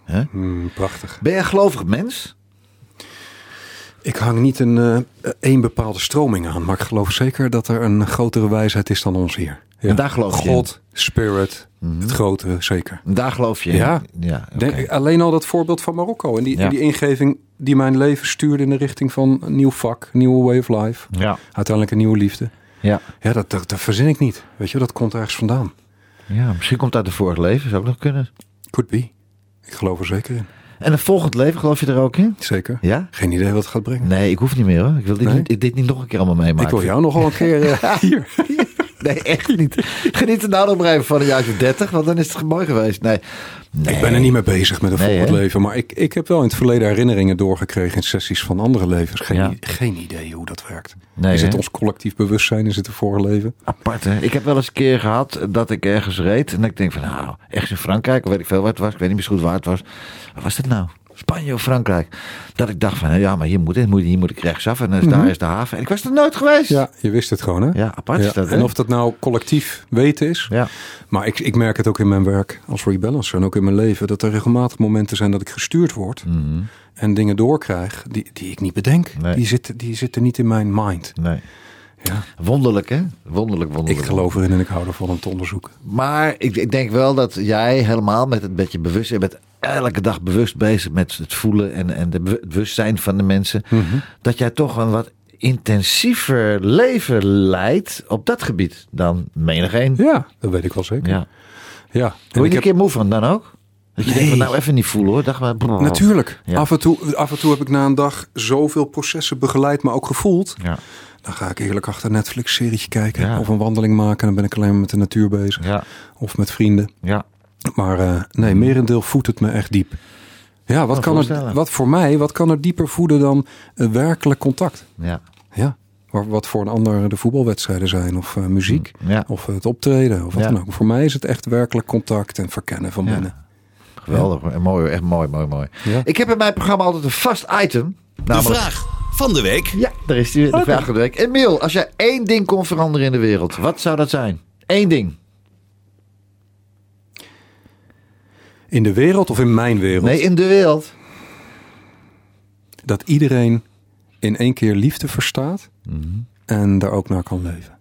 Hè? Hmm, prachtig. Ben jij een gelovig mens? Ik hang niet een eh, één bepaalde stroming aan, maar ik geloof zeker dat er een grotere wijsheid is dan ons hier. Ja. En daar geloof je Mhm. God, spirit, het grotere, zeker. Daar geloof je in? Ja. ja. Denk- alleen al dat voorbeeld van Marokko en die, Ja. die ingeving die mijn leven stuurde in de richting van een nieuw vak, nieuwe way of life. ja. Uiteindelijk een nieuwe liefde. Ja. Ja, dat, dat, dat verzin ik niet. Weet je, dat komt ergens vandaan. ja, misschien komt het uit de vorige leven. Zou ook nog kunnen. Could be. Ik geloof er zeker in. En een volgend leven, geloof je er ook in? Zeker. Ja? Geen idee wat het gaat brengen. Nee, ik hoef niet meer hoor. Ik wil dit, Nee? niet, dit niet nog een keer allemaal meemaken. ik wil jou nogal een keer eh, hier. Nee, echt niet. Geniet er nou nog maar even van de juiste 30, want dan is het mooi geweest. Nee. nee. Ik ben er niet mee bezig met een Nee, leven. Maar ik, ik heb wel in het verleden herinneringen doorgekregen in sessies van andere levens. Geen, Ja. geen idee hoe dat werkt. Nee, is het hè? ons collectief bewustzijn? Is het een vorige leven? Apart, hè? Ik heb wel eens een keer gehad dat ik ergens reed. En ik denk van, nou, ergens in Frankrijk, of weet ik veel wat het was. Ik weet niet meer goed waar het was. Waar was het nou? Spanje of Frankrijk? Dat ik dacht van, ja, maar hier moet, moet, hier moet ik rechtsaf. En is daar is de haven. En ik was er nooit geweest. Ja, je wist het gewoon hè? Ja, apart is dat, hè? En of dat nou collectief weten is. Ja. Maar ik, ik merk het ook in mijn werk als rebalancer en ook in mijn leven. Dat er regelmatig momenten zijn dat ik gestuurd word. En dingen doorkrijg die, die ik niet bedenk. Nee. Die, zitten, die zitten niet in mijn mind. Nee. Ja. Wonderlijk, hè? Wonderlijk, wonderlijk. Ik geloof erin en ik hou ervan om te onderzoeken. Maar ik, ik denk wel dat jij helemaal met het beetje bewust... Je bent elke dag bewust bezig met het voelen en, en de het bewustzijn van de mensen. Mhm. Dat jij toch een wat intensiever leven leidt op dat gebied dan menigeen. Ja, dat weet ik wel zeker. Ja. Ja. Word je een keer moe van dan ook? Dat je Nee. denkt van nou even niet voelen hoor. Dacht maar, brrr. Natuurlijk. Ja. Af, en toe, af en toe heb ik na een dag zoveel processen begeleid, maar ook gevoeld. Ja. Dan ga ik eerlijk achter een Netflix-serietje kijken. Ja. Of een wandeling maken. En dan ben ik alleen maar met de natuur bezig. Ja. Of met vrienden. Ja. Maar eh, nee, merendeel voedt het me echt diep. Ja, wat, kan er, wat voor mij, wat kan er dieper voeden dan een werkelijk contact? Ja. Ja. Wa- Wat voor een ander de voetbalwedstrijden zijn. Of eh, muziek. Ja. Of het optreden. Of wat Ja. dan ook. Voor mij is het echt werkelijk contact en verkennen van Ja. binnen. Geweldig. hoor. Mooi, hoor. echt mooi, mooi, mooi. Ja. Ik heb in mijn programma altijd een vast item. De Namelijk, vraag van de week. Ja, daar is die, de vraag van de week. Emiel, als jij één ding kon veranderen in de wereld, wat zou dat zijn? Eén ding. In de wereld of in mijn wereld? Nee, in de wereld. Dat iedereen in één keer liefde verstaat. Mhm. En daar ook naar kan leven.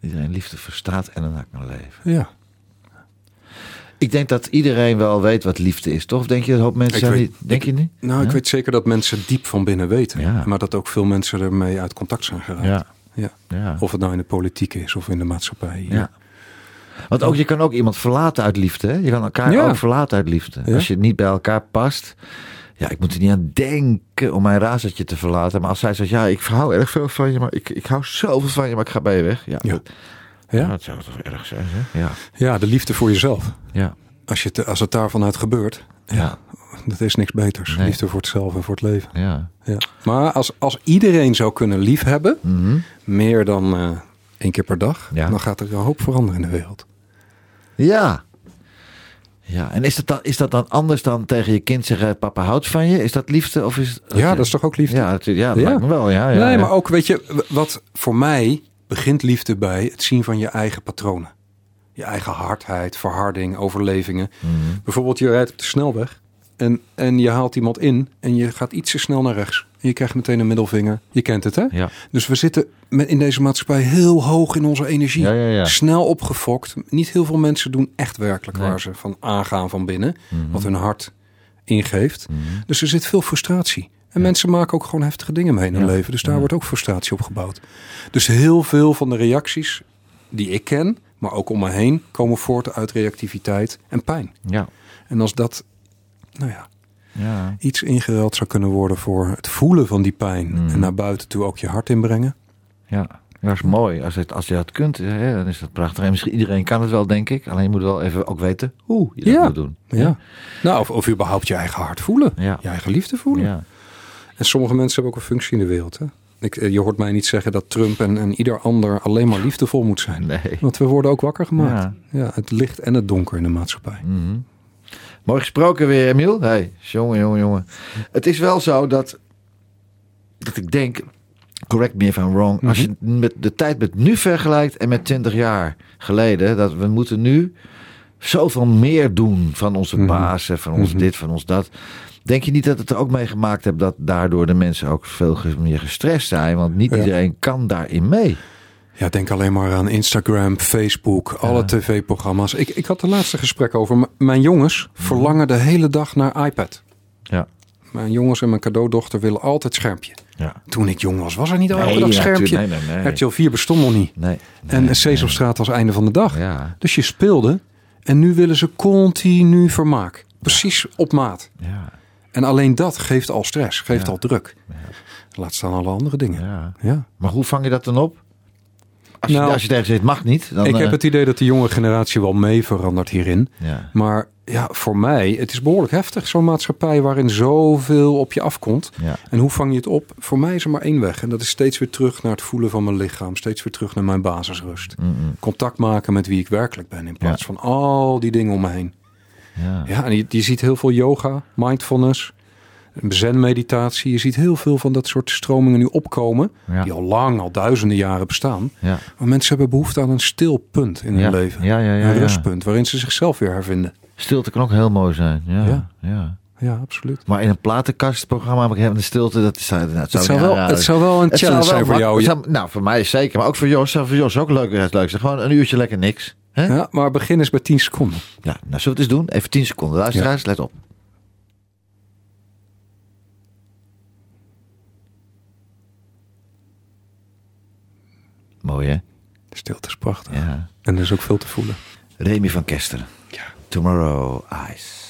Iedereen liefde verstaat en ernaar kan leven. Ja. Ik denk dat iedereen wel weet wat liefde is, toch? Of denk je dat hoop mensen weet- niet? Denk je niet? Nou, ik weet zeker dat mensen diep van binnen weten. Ja. Maar dat ook veel mensen ermee uit contact zijn geraakt. Ja. Ja. Of het nou in de politiek is of in de maatschappij. Ja. Want ook je kan ook iemand verlaten uit liefde. Hè? Je kan elkaar ook verlaten uit liefde. Als je niet bij elkaar past. Ja, ik moet er niet aan denken om mijn razertje te verlaten. Maar als zij zegt, ja, ik hou erg veel van je, maar ik, ik hou zoveel van je, maar ik ga bij je weg. Ja, ja. Ja? dat zou toch erg zijn, hè? Ja, ja, de liefde voor jezelf. ja, Als, je het, als het daarvan uit gebeurt, ja, dat is niks beters. Nee. Liefde voor het zelf en voor het leven. ja. Ja. Maar als, als iedereen zou kunnen liefhebben, Mhm. meer dan eh, één keer per dag, Ja. dan gaat er een hoop veranderen in de wereld. Ja. Ja, en is dat, dan, is dat dan anders dan tegen je kind zeggen: Papa houdt van je? Is dat liefde? Of is, Ja, dat is toch ook liefde? Ja, ja, dat Ja. me wel. Ja, ja, nee, maar ook, weet je, wat voor mij begint liefde bij het zien van je eigen patronen. Je eigen hardheid, verharding, overlevingen. Mhm. Bijvoorbeeld, je rijdt op de snelweg en, en je haalt iemand in en je gaat iets te snel naar rechts. En je krijgt meteen een middelvinger. Je kent het, hè? Ja. Dus we zitten met, in deze maatschappij heel hoog in onze energie. Ja, ja, ja. Snel opgefokt. Niet heel veel mensen doen echt werkelijk Nee. waar ze van aangaan van binnen. Mhm. Wat hun hart ingeeft. Dus er zit veel frustratie. En mensen maken ook gewoon heftige dingen mee in hun Ja. leven. Dus daar wordt ook frustratie op gebouwd. Dus heel veel van de reacties die ik ken, maar ook om me heen, komen voort uit reactiviteit en pijn. Ja. En als dat, nou ja, Ja. iets ingeruild zou kunnen worden voor het voelen van die pijn Mm. en naar buiten toe ook je hart inbrengen. Ja, dat is mooi. Als, het, als je dat kunt, hè, dan is dat prachtig. En misschien iedereen kan het wel, denk ik. Alleen je moet wel even ook weten hoe je dat Ja. moet doen. Ja. Nou, of, of überhaupt je eigen hart voelen. Ja. Je eigen liefde voelen. Ja. En sommige mensen hebben ook een functie in de wereld. Hè? Ik, eh, je hoort mij niet zeggen dat Trump en, en ieder ander alleen maar liefdevol moet zijn. Nee. Want we worden ook wakker gemaakt. Ja. Ja. het licht en het donker in de maatschappij. Mhm. Mooi gesproken weer, Emiel. Hey, jongen, jongen, jongen. Het is wel zo dat, dat ik denk, correct me if I'm wrong, als je met de tijd met nu vergelijkt en met 20 jaar geleden, dat we moeten nu zoveel meer doen van onze Mhm. baas, en van ons Mhm. dit, van ons dat. Denk je niet dat het er ook mee gemaakt hebt dat daardoor de mensen ook veel meer gestrest zijn? Want niet Ja. iedereen kan daarin mee. Ja, denk alleen maar aan Instagram, Facebook, alle tv-programma's. Ik, ik had de laatste gesprek over. M- mijn jongens verlangen de hele dag naar iPad. Ja. Mijn jongens en mijn cadeaudochter willen altijd schermpje. Ja. Toen ik jong was, was er niet elke Nee, dag ja, schermpje. Nee, nee, nee. RTL 4 bestond nog niet. Nee. en nee, Sesamstraat was einde van de dag. Ja. Dus je speelde en nu willen ze continu vermaak. Precies op maat. Ja. En alleen dat geeft al stress, geeft Ja. al druk. Laat staan alle andere dingen. ja. Ja. Maar hoe vang je dat dan op? Als je, Nou, als je tegen zegt, mag niet. Dan, ik heb eh, het idee dat de jonge generatie wel mee verandert hierin. Ja. Maar ja, voor mij, het is behoorlijk heftig. Zo'n maatschappij waarin zoveel op je afkomt. Ja. En hoe vang je het op? Voor mij is er maar één weg. En dat is steeds weer terug naar het voelen van mijn lichaam. Steeds weer terug naar mijn basisrust. Contact maken met wie ik werkelijk ben. In plaats Ja. van al die dingen om me heen. Ja. Ja, en je, je ziet heel veel yoga, mindfulness, zen-meditatie. Je ziet heel veel van dat soort stromingen nu opkomen. Die al lang, al duizenden jaren bestaan. Maar mensen hebben behoefte aan een stil punt in hun leven. Ja, ja, ja, een rustpunt waarin ze zichzelf weer hervinden. Stilte kan ook heel mooi zijn. Ja. Ja. Ja. Ja, absoluut. Maar in een platenkastprogramma heb ik de stilte. Dat, is, nou, Het zou, wel, het zou wel een Het challenge zijn voor jou. zou- nou, voor mij zeker. Maar ook voor Jos. Voor Jos ook leuk. Het leukste. Gewoon een uurtje lekker niks. Ja. Ja, maar begin eens bij 10 seconden. nou, zullen we het eens doen? Even 10 seconden. Luisteraars, let op. Mooi, hè? De stilte is prachtig. Ja. En er is ook veel te voelen. Remy van Kesteren. Tomorrow Eyes.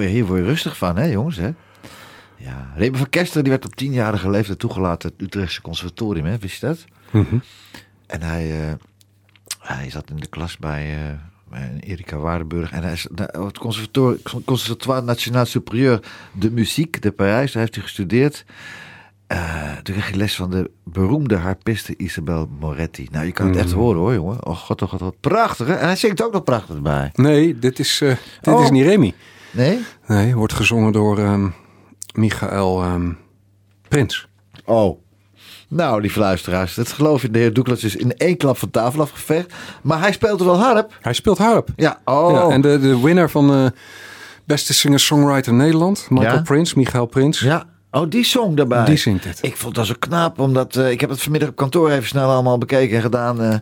Mooi, hier word je rustig van, hè jongens, hè? Ja, Remy van Kester die werd op tienjarige leeftijd toegelaten het Utrechtse conservatorium, hè? Wist je dat? Mhm. En hij, eh, hij zat in de klas bij, bij Erika Waardenburg. En hij is het conservatoire, conservatoire Nationaal Supérieur de Muziek de Parijs. Daar heeft hij gestudeerd. Eh, toen kreeg hij les van de beroemde harpiste Isabel Moretti. Nou, je kan het echt horen hoor, jongen. Oh god, oh god, wat prachtig hè. En hij zingt ook nog prachtig bij. Nee, dit is, dit Oh. is niet Remy. Nee? Nee, wordt gezongen door ehm Michael ehm, Prins. Oh. Nou, lieve luisteraars, het geloof in de heer Douglas is in één klap van tafel afgeveegd. Maar hij speelt er wel harp. Hij speelt harp. Ja, oh. Ja, en de, de winnaar van de beste singer-songwriter Nederland, Michael Ja? Prins, Michael Prins. Ja, oh, die song daarbij. Die zingt het. Ik vond dat zo knap, omdat eh, ik heb het vanmiddag op kantoor even snel allemaal bekeken en gedaan. eh,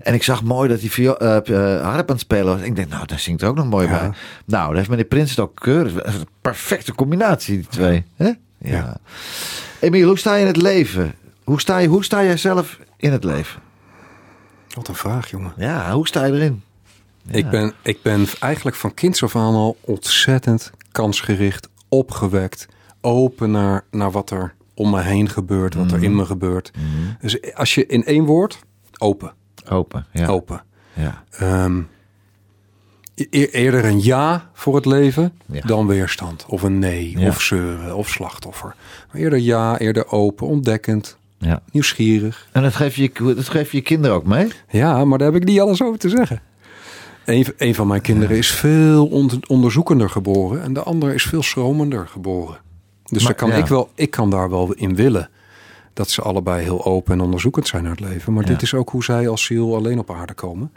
en ik zag mooi dat hij vio- eh, harp aan het spelen was. Ik denk, nou, daar zingt er ook nog mooi Ja. bij. Nou, daar heeft meneer Prins het ook keurig. Perfecte combinatie, die twee. Ja. Ja. Emiel, hoe sta je in het leven? Hoe sta, je, hoe sta jij zelf in het leven? Wat een vraag, jongen. Ja, hoe sta je erin? Ik, ben, ik ben eigenlijk van kinds af aan al ontzettend kansgericht, opgewekt, open naar, naar wat er om me heen gebeurt, wat er in me gebeurt. Dus als je in één woord, open, Open. Ja. open. Ja. Ehm, e- eerder een ja voor het leven Ja. dan weerstand. Of een nee, Ja. of zeuren, of slachtoffer. Maar eerder ja, eerder open, ontdekkend, ja. nieuwsgierig. En dat geef, je, dat geef je kinderen ook mee? Ja, maar daar heb ik niet alles over te zeggen. Een, een van mijn kinderen is veel on- onderzoekender geboren en de ander is veel schromender geboren. Dus Maar- daar kan ja. ik, wel, ik kan daar wel in willen dat ze allebei heel open en onderzoekend zijn naar het leven. Maar Ja. dit is ook hoe zij als ziel alleen op aarde komen.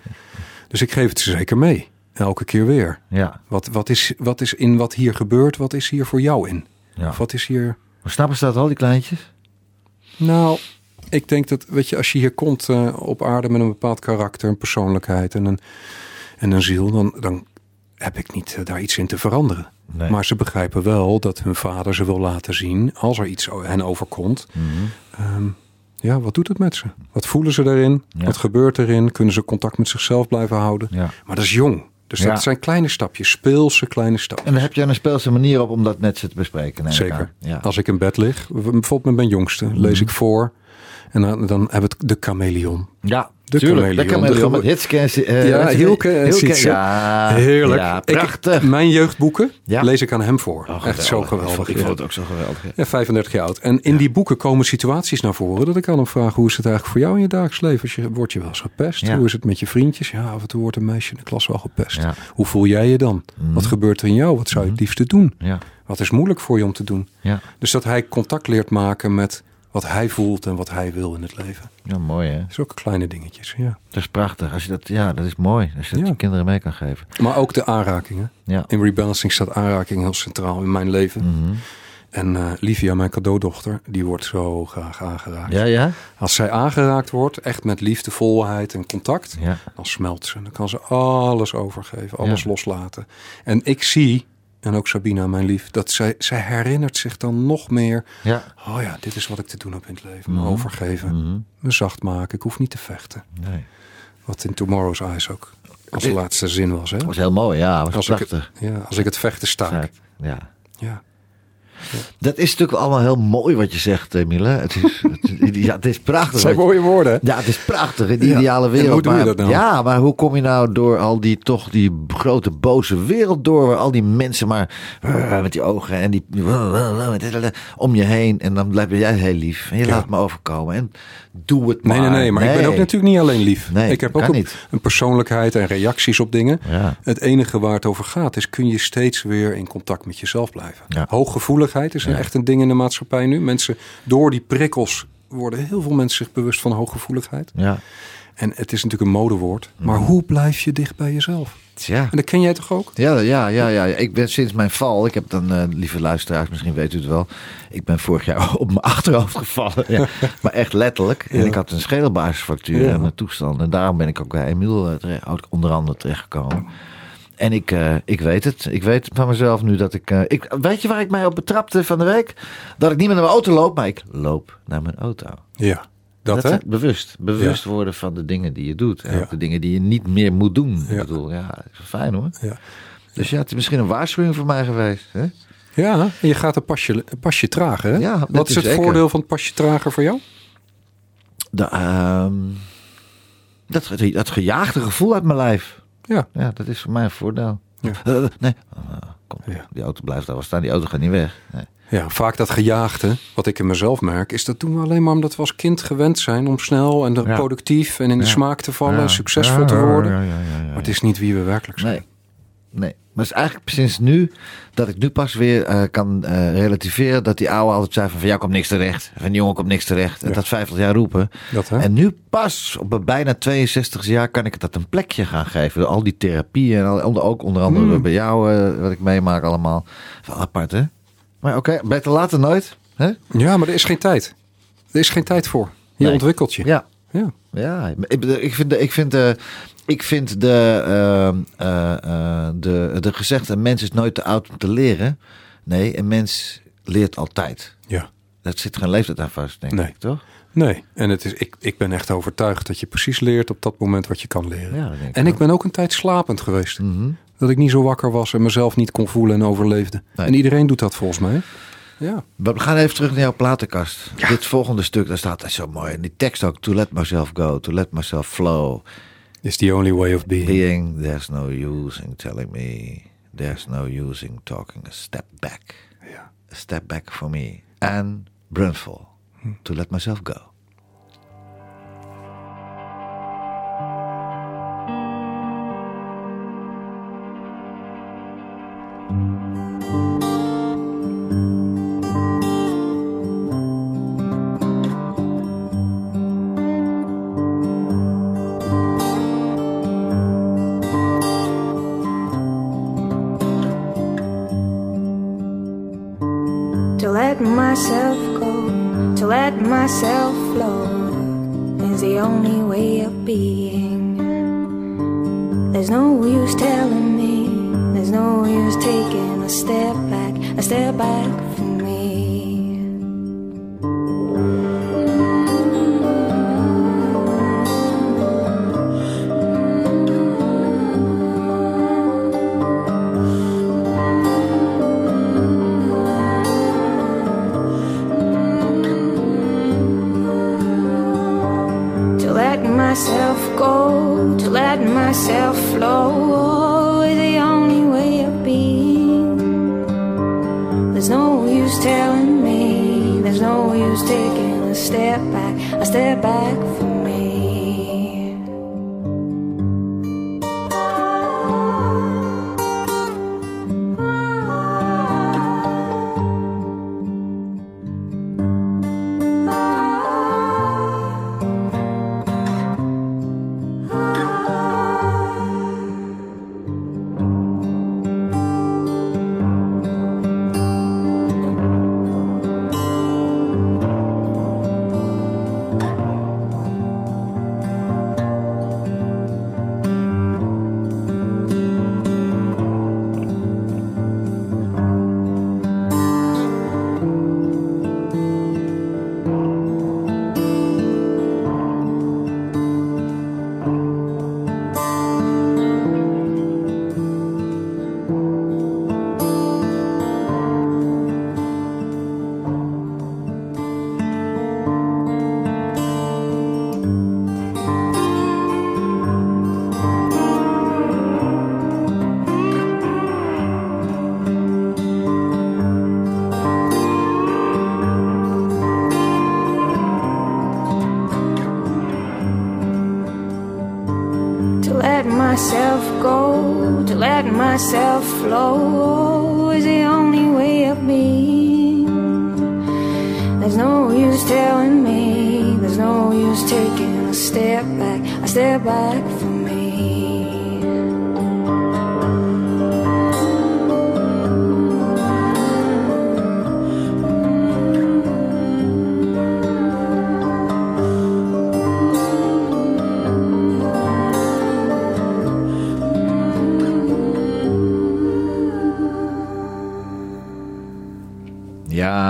Dus ik geef het ze zeker mee. Elke keer weer. Ja. Wat, wat, is, wat is in wat hier gebeurt, wat is hier voor jou in? ja. Of wat is hier... Snappen ze dat al, die kleintjes? Nou, ik denk dat, weet je, als je hier komt eh, op aarde met een bepaald karakter, een persoonlijkheid en een, en een ziel, dan, dan heb ik niet eh, daar iets in te veranderen. Nee. Maar ze begrijpen wel dat hun vader ze wil laten zien, als er iets hen overkomt. Mhm. ehm, ja, wat doet het met ze? Wat voelen ze daarin? Ja. Wat gebeurt erin? Kunnen ze contact met zichzelf blijven houden? Ja. Maar dat is jong. Dus Ja. dat zijn kleine stapjes, speelse kleine stapjes. En dan heb je een speelse manier op om dat met ze te bespreken. Zeker. Als ik in bed lig, bijvoorbeeld met mijn jongste, lees ik voor. En dan, dan hebben we het de chameleon. Ja, De tuurlijk. De met eh, Ja, Hielke en Hielke, Sietse. Ja, Heerlijk. Ja, Ik- prachtig. mijn jeugdboeken Ja. lees ik aan hem voor. Oh, Echt zo geweldig. ik vond het ook zo geweldig. ja. Ja, 35 jaar oud. En in die boeken komen situaties naar voren dat ik aan hem vraag: hoe is het eigenlijk voor jou in je dagelijks leven? Als je, word je wel eens gepest? Hoe is het met je vriendjes? Ja, af en toe wordt een meisje in de klas wel gepest. Hoe voel jij je dan? Wat gebeurt er in jou? Wat zou je het liefste doen? Wat is moeilijk voor je om te doen? Dus dat hij contact leert maken met wat hij voelt en wat hij wil in het leven. ja, mooi hè. Dat is ook kleine dingetjes, ja. Dat is prachtig. Als je dat, ja, dat is mooi. Als je dat Ja. je kinderen mee kan geven. Maar ook de aanrakingen. Ja. In rebalancing staat aanraking heel centraal in mijn leven. Mhm. En eh Livia, mijn cadeaudochter, die wordt zo graag aangeraakt. Ja, ja? Als zij aangeraakt wordt, echt met liefde, volheid en contact, Ja. dan smelt ze. Dan kan ze alles overgeven, alles loslaten. En ik zie, en ook Sabina, mijn lief, dat zij, zij herinnert zich dan nog meer. Ja. Oh ja, dit is wat ik te doen heb in het leven. Me Mhm. overgeven, Mhm. me zacht maken. Ik hoef niet te vechten. Nee. Wat in Tomorrow's Eyes ook als laatste zin was. Hè? Dat was heel mooi, ja. Was Als ik, prachtig. ja, als ik het vechten sta. Ja. Ja. Dat is natuurlijk allemaal heel mooi wat je zegt, Emile. Het is, het, ja, het is prachtig. Dat zijn mooie woorden. Ja, het is prachtig in Ja. ideale En wereld. hoe doe je maar, dat nou? Ja, maar hoe kom je nou door al die toch die grote boze wereld door, waar al die mensen maar eh, met die ogen en die om je heen en dan blijf jij heel lief en je Ja. laat me overkomen en doe het maar. Nee, nee, nee. Maar ik ben ook natuurlijk niet alleen lief. Nee, ik heb ook een, persoonlijkheid en reacties op dingen. Ja. Het enige waar het over gaat is, kun je steeds weer in contact met jezelf blijven. Ja. Is een Ja. echt een ding in de maatschappij nu. Mensen, door die prikkels worden heel veel mensen zich bewust van hooggevoeligheid. Ja, En het is natuurlijk een modewoord. Maar hoe blijf je dicht bij jezelf? tja. En dat ken jij toch ook? Ja, ja, ja, ja. Ik ben sinds mijn val, ik heb dan, eh, lieve luisteraars, misschien weet u het wel. Ik ben vorig jaar op mijn achterhoofd gevallen. Ja. maar echt letterlijk. En Ja. ik had een schedelbasisfractuur Ja. en een toestand. En daarom ben ik ook bij Emiel eh, terecht, onder andere terechtgekomen. En ik, eh, ik weet het. Ik weet van mezelf nu dat ik, eh, ik... Weet je waar ik mij op betrapte van de week? Dat ik niet met mijn auto loop, maar ik loop naar mijn auto. Ja. Dat, hè? zijn bewust. Bewust worden van de dingen die je doet. En Ja. de dingen die je niet meer moet doen. Ja. Ik bedoel, ja, dat is fijn hoor. Ja. Dus ja, het is misschien een waarschuwing voor mij geweest. Hè? Ja, en je gaat een pasje, een pasje trager. Hè? Ja, dat Wat is het zeker. voordeel van het pasje trager voor jou? De, ehm, dat, dat gejaagde gevoel uit mijn lijf. Ja. Ja, dat is voor mij een voordeel. Ja. Eh, nee, Ah, kom, Ja. die auto blijft daar wel staan. Die auto gaat niet weg. Nee. Ja, vaak dat gejaagde, wat ik in mezelf merk, is dat doen we alleen maar omdat we als kind gewend zijn om snel en Ja. productief en in de smaak te vallen en succesvol te worden. ja, ja, ja, ja, Maar het is niet wie we werkelijk zijn. Nee. Nee. Maar het is eigenlijk sinds nu dat ik nu pas weer eh, kan eh, relativeren dat die oude altijd zei van van jou komt niks terecht. Van die jongen komt niks terecht. En Ja. dat 50 jaar roepen. Dat, hè? En nu pas op mijn bijna 62 jaar kan ik dat een plekje gaan geven. Door al die therapieën en al, ook onder andere Mm. bij jou eh, wat ik meemaak allemaal. Wel apart hè? Maar oké, beter later nooit. Hè? Ja, maar er is geen tijd. Er is geen tijd voor. Je Nee. ontwikkelt je. Ja. Ja. Ja, ik, vind de, ik vind ik vind de, eh, eh, de, de gezegde: een mens is nooit te oud om te leren. Nee, een mens leert altijd. ja. Dat zit geen leeftijd aan vast, denk Nee. ik, toch? Nee, en het is, ik, ik ben echt overtuigd dat je precies leert op dat moment wat je kan leren. Ja, ik en ik ben ook een tijd slapend geweest. Mhm. Dat ik niet zo wakker was en mezelf niet kon voelen en overleefde. Nee. En iedereen doet dat volgens mij. Ja. We gaan even terug naar jouw platenkast. Dit volgende stuk, daar staat zo mooi. En die tekst ook: To let myself go, to let myself flow. It's the only way of being. Being, there's no use in telling me. There's no use in talking a step back. Ja. A step back for me. And Brunful. To let myself go. Step back, a step back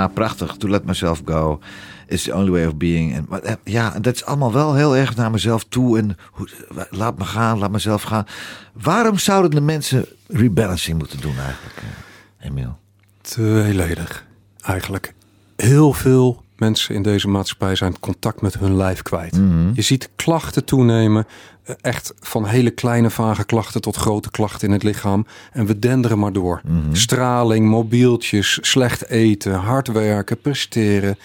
Prachtig. To let myself go is the only way of being. En, maar, eh, ja, dat is allemaal wel heel erg naar mezelf toe. En hoe, laat me gaan, laat mezelf gaan. Waarom zouden de mensen rebalancing moeten doen eigenlijk, eh, Emiel? Tweeledig, eigenlijk. Heel veel mensen in deze maatschappij zijn contact met hun lijf kwijt. Je ziet klachten toenemen, echt van hele kleine vage klachten tot grote klachten in het lichaam. En we denderen maar door. Straling, mobieltjes, slecht eten, hard werken, presteren.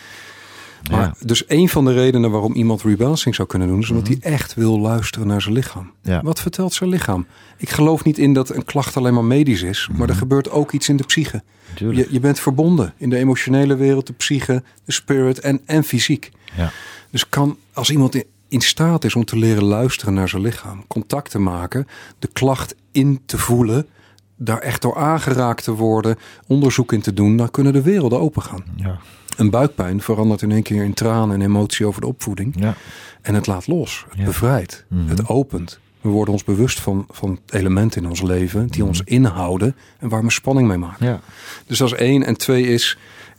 Maar Ja. dus een van de redenen waarom iemand rebalancing zou kunnen doen, is omdat hij echt wil luisteren naar zijn lichaam. Ja. Wat vertelt zijn lichaam? Ik geloof niet in dat een klacht alleen maar medisch is, maar er gebeurt ook iets in de psyche. Je, je bent verbonden in de emotionele wereld, de psyche, de spirit en, en fysiek. Ja. Dus kan als iemand in, staat is om te leren luisteren naar zijn lichaam, contact te maken, de klacht in te voelen, daar echt door aangeraakt te worden, onderzoek in te doen, dan kunnen de werelden open gaan. Ja. Een buikpijn verandert in één keer in tranen en emotie over de opvoeding. Ja. En het laat los, het Ja. bevrijdt, het opent. We worden ons bewust van, van elementen in ons leven die ons inhouden en waar we spanning mee maken. Ja. Dus dat is één. En twee is,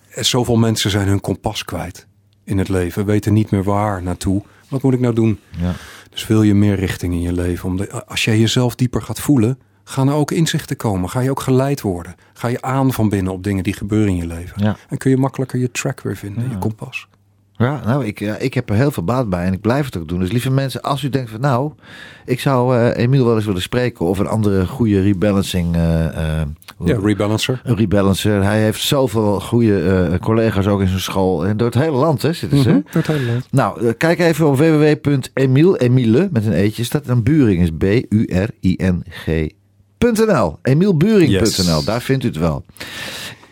eh, zoveel mensen zijn hun kompas kwijt in het leven. Weten niet meer waar naartoe. Wat moet ik nou doen? Ja. Dus wil je meer richting in je leven? Om de, als jij jezelf dieper gaat voelen, gaan er ook inzichten komen. Ga je ook geleid worden. Ga je aan van binnen op dingen die gebeuren in je leven. Ja. En kun je makkelijker je track weer vinden, je kompas. Ja, nou, ik, ja, ik heb er heel veel baat bij en ik blijf het ook doen. Dus lieve mensen, als u denkt van nou, ik zou eh Emiel wel eens willen spreken of een andere goede rebalancing. eh, Ja, rebalancer. een rebalancer. Hij heeft zoveel goede collega's ook in zijn school. En door het hele land hè, zitten ze. Mhm, door het hele land. Nou, kijk even op www.emiel, Emiele met een eetje, staat een Buring is B-U-R-I-N-G.nl. Emielburing.nl, Yes. daar vindt u het wel.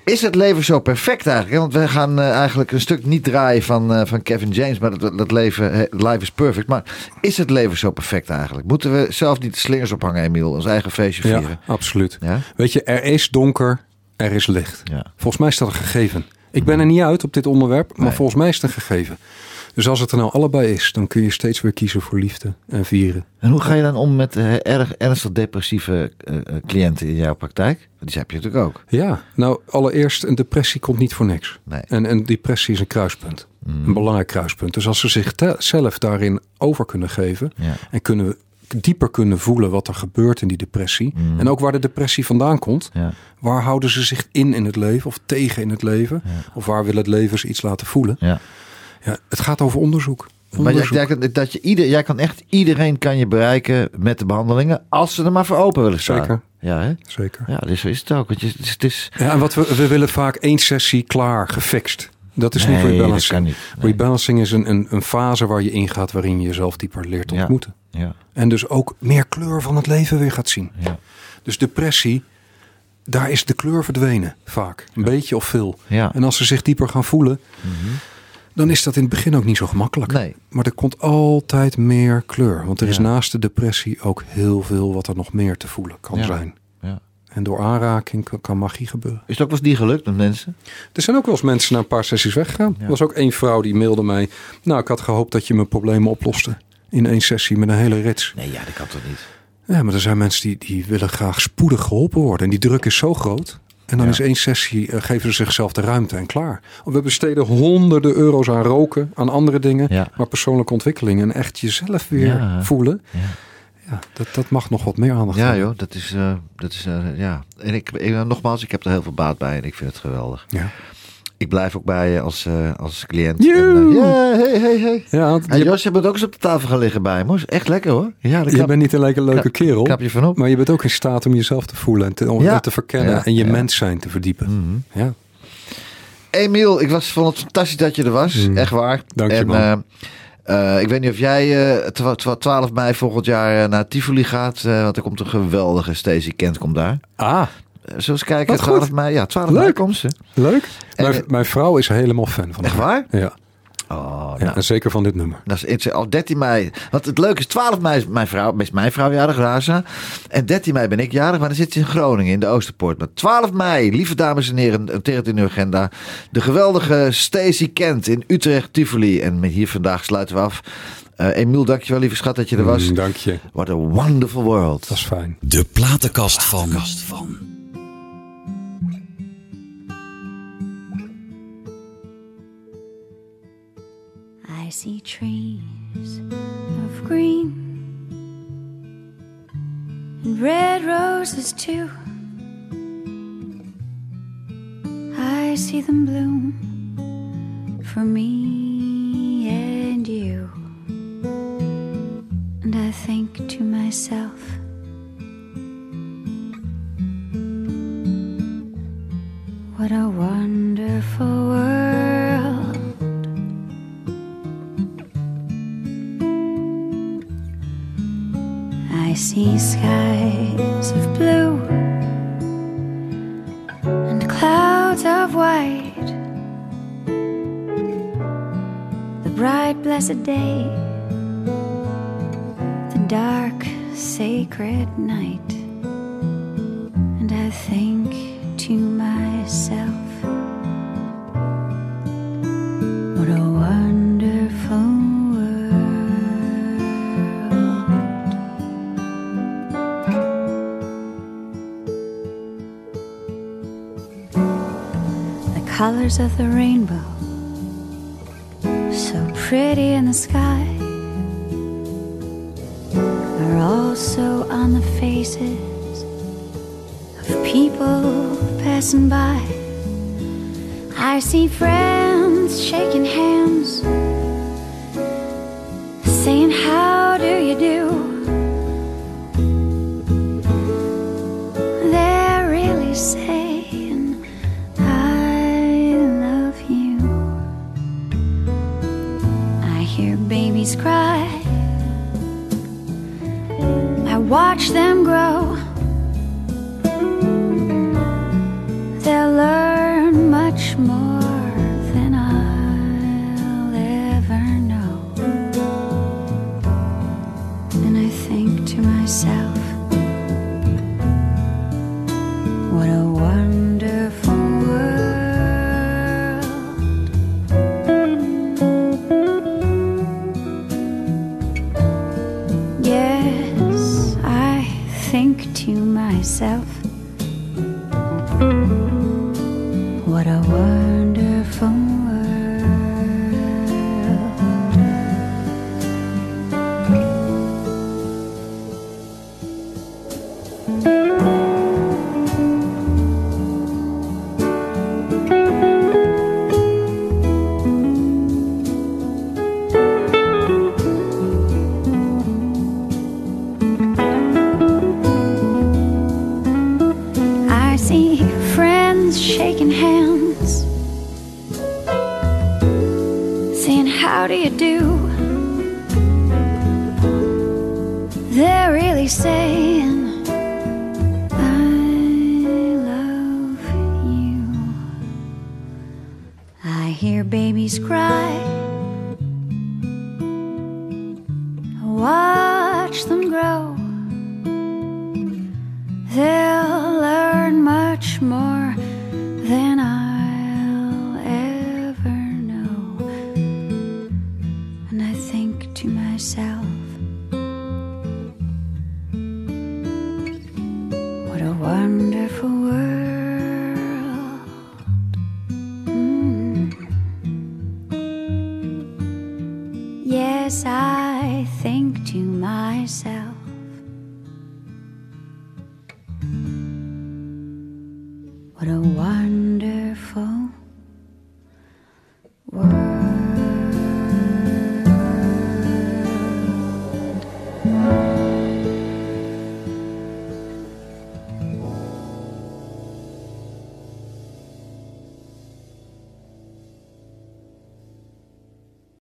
Is het leven zo perfect eigenlijk? Want we gaan eh, eigenlijk een stuk niet draaien van, eh, van Kevin James, maar dat, dat leven, eh, life is perfect. Maar is het leven zo perfect eigenlijk? Moeten we zelf niet de slingers ophangen, Emiel, ons eigen feestje Ja, vieren? absoluut. Ja? Weet je, er is donker, er is licht. Ja. Volgens mij is dat een gegeven. Ik ben er niet uit op dit onderwerp, maar Nee. volgens mij is het een gegeven. Dus als het er nou allebei is, dan kun je steeds weer kiezen voor liefde en vieren. En hoe ga je dan om met eh, erg ernstig depressieve eh, eh, cliënten in jouw praktijk? Die heb je natuurlijk ook. Ja, nou allereerst, een depressie komt niet voor niks. Nee. En een depressie is een kruispunt. Een belangrijk kruispunt. Dus als ze zichzelf daarin over kunnen geven Ja. en kunnen dieper kunnen voelen wat er gebeurt in die depressie. En ook waar de depressie vandaan komt. Ja. Waar houden ze zich in in het leven of tegen in het leven? Of waar wil het leven ze iets laten voelen? Ja. Ja, het gaat over onderzoek. Maar jij, dat je ieder, jij kan echt iedereen kan je bereiken met de behandelingen als ze er maar voor open willen staan. Zeker. Ja, hè? Zeker. Ja, dus zo is het ook. Want je, het is, het is, Ja, en wat we, we willen vaak één sessie klaar, gefixt. Dat is niet rebalancing. dat kan niet. Nee. Rebalancing is een, een, een fase waar je ingaat waarin je jezelf dieper leert ontmoeten. ja, En dus ook meer kleur van het leven weer gaat zien. ja, Dus depressie, daar is de kleur verdwenen vaak. Een beetje of veel. Ja. Mhm. En als ze zich dieper gaan voelen, dan is dat in het begin ook niet zo gemakkelijk. Nee. Maar er komt altijd meer kleur. Want er is Ja. naast de depressie ook heel veel wat er nog meer te voelen kan Ja. zijn. ja. En door aanraking kan, kan magie gebeuren. Is het ook wel eens niet gelukt met mensen? Er zijn ook wel eens mensen na een paar sessies weggegaan. Er was ook één vrouw die mailde mij. Nou, ik had gehoopt dat je mijn problemen oploste. In één sessie met een hele rits. Nee, ja, dat kan toch niet? Ja, maar er zijn mensen die, die willen graag spoedig geholpen worden. En die druk is zo groot. En dan Ja. is één sessie, eh, geven ze zichzelf de ruimte en klaar. We besteden honderden euro's aan roken, aan andere dingen. Ja. Maar persoonlijke ontwikkeling en echt jezelf weer Ja. voelen. Ja. Ja, dat, dat mag nog wat meer aandacht Ja, joh, dat is, eh, dat is eh, ja. En ik, ik, nogmaals, ik heb er heel veel baat bij en ik vind het geweldig. Ja, Ik blijf ook bij je als, eh, als cliënt. Eh, ja, hey, hey, hey. ja want En je, Jos, je bent ook eens op de tafel gaan liggen bij me. Echt lekker hoor. Ja, je bent niet alleen een leuke knap- kerel. knap je van op. Maar je bent ook in staat om jezelf te voelen en te, om Ja. te verkennen. Ja, En je ja. mens zijn te verdiepen. Mhm. Ja. Emiel, ik was, vond het fantastisch dat je er was. Mm. Echt waar. Dank je, en, man. eh, eh, ik weet niet of jij eh, twa- 12 mei volgend jaar naar Tivoli gaat. eh, want er komt een geweldige Stacey Kent komt daar. Ah, Zullen we eens kijken? Wat 12 goed. mei. Ja, 12 mei Leuk. komt ze. leuk. En, mijn, eh, mijn vrouw is helemaal fan van Echt haar. waar? Ja. Oh, ja, nou, en zeker van dit nummer. Dat is het- al 13 mei. Want het leuke is, 12 mei is mijn vrouw, is mijn vrouw jarig, Raza. En 13 mei ben ik jarig, maar dan zit ze in Groningen, in de Oosterpoort. Maar 12 mei, lieve dames en heren, een tegen in uw agenda. De geweldige Stacey Kent in Utrecht, Tivoli. En met hier vandaag sluiten we af. Eh Emiel, dankjewel lieve schat dat je er was. Mm, dank je. What a wonderful world. Dat is fijn. De platenkast van. I see trees of green and red roses too. I see them bloom for me and you. And I think to myself, what a wonderful world. See skies of blue and clouds of white. The bright, blessed day, the dark, sacred night. And I think colors of the rainbow, so pretty in the sky, are also on the faces of people passing by. I see friends shaking hands, to myself, what a wonderful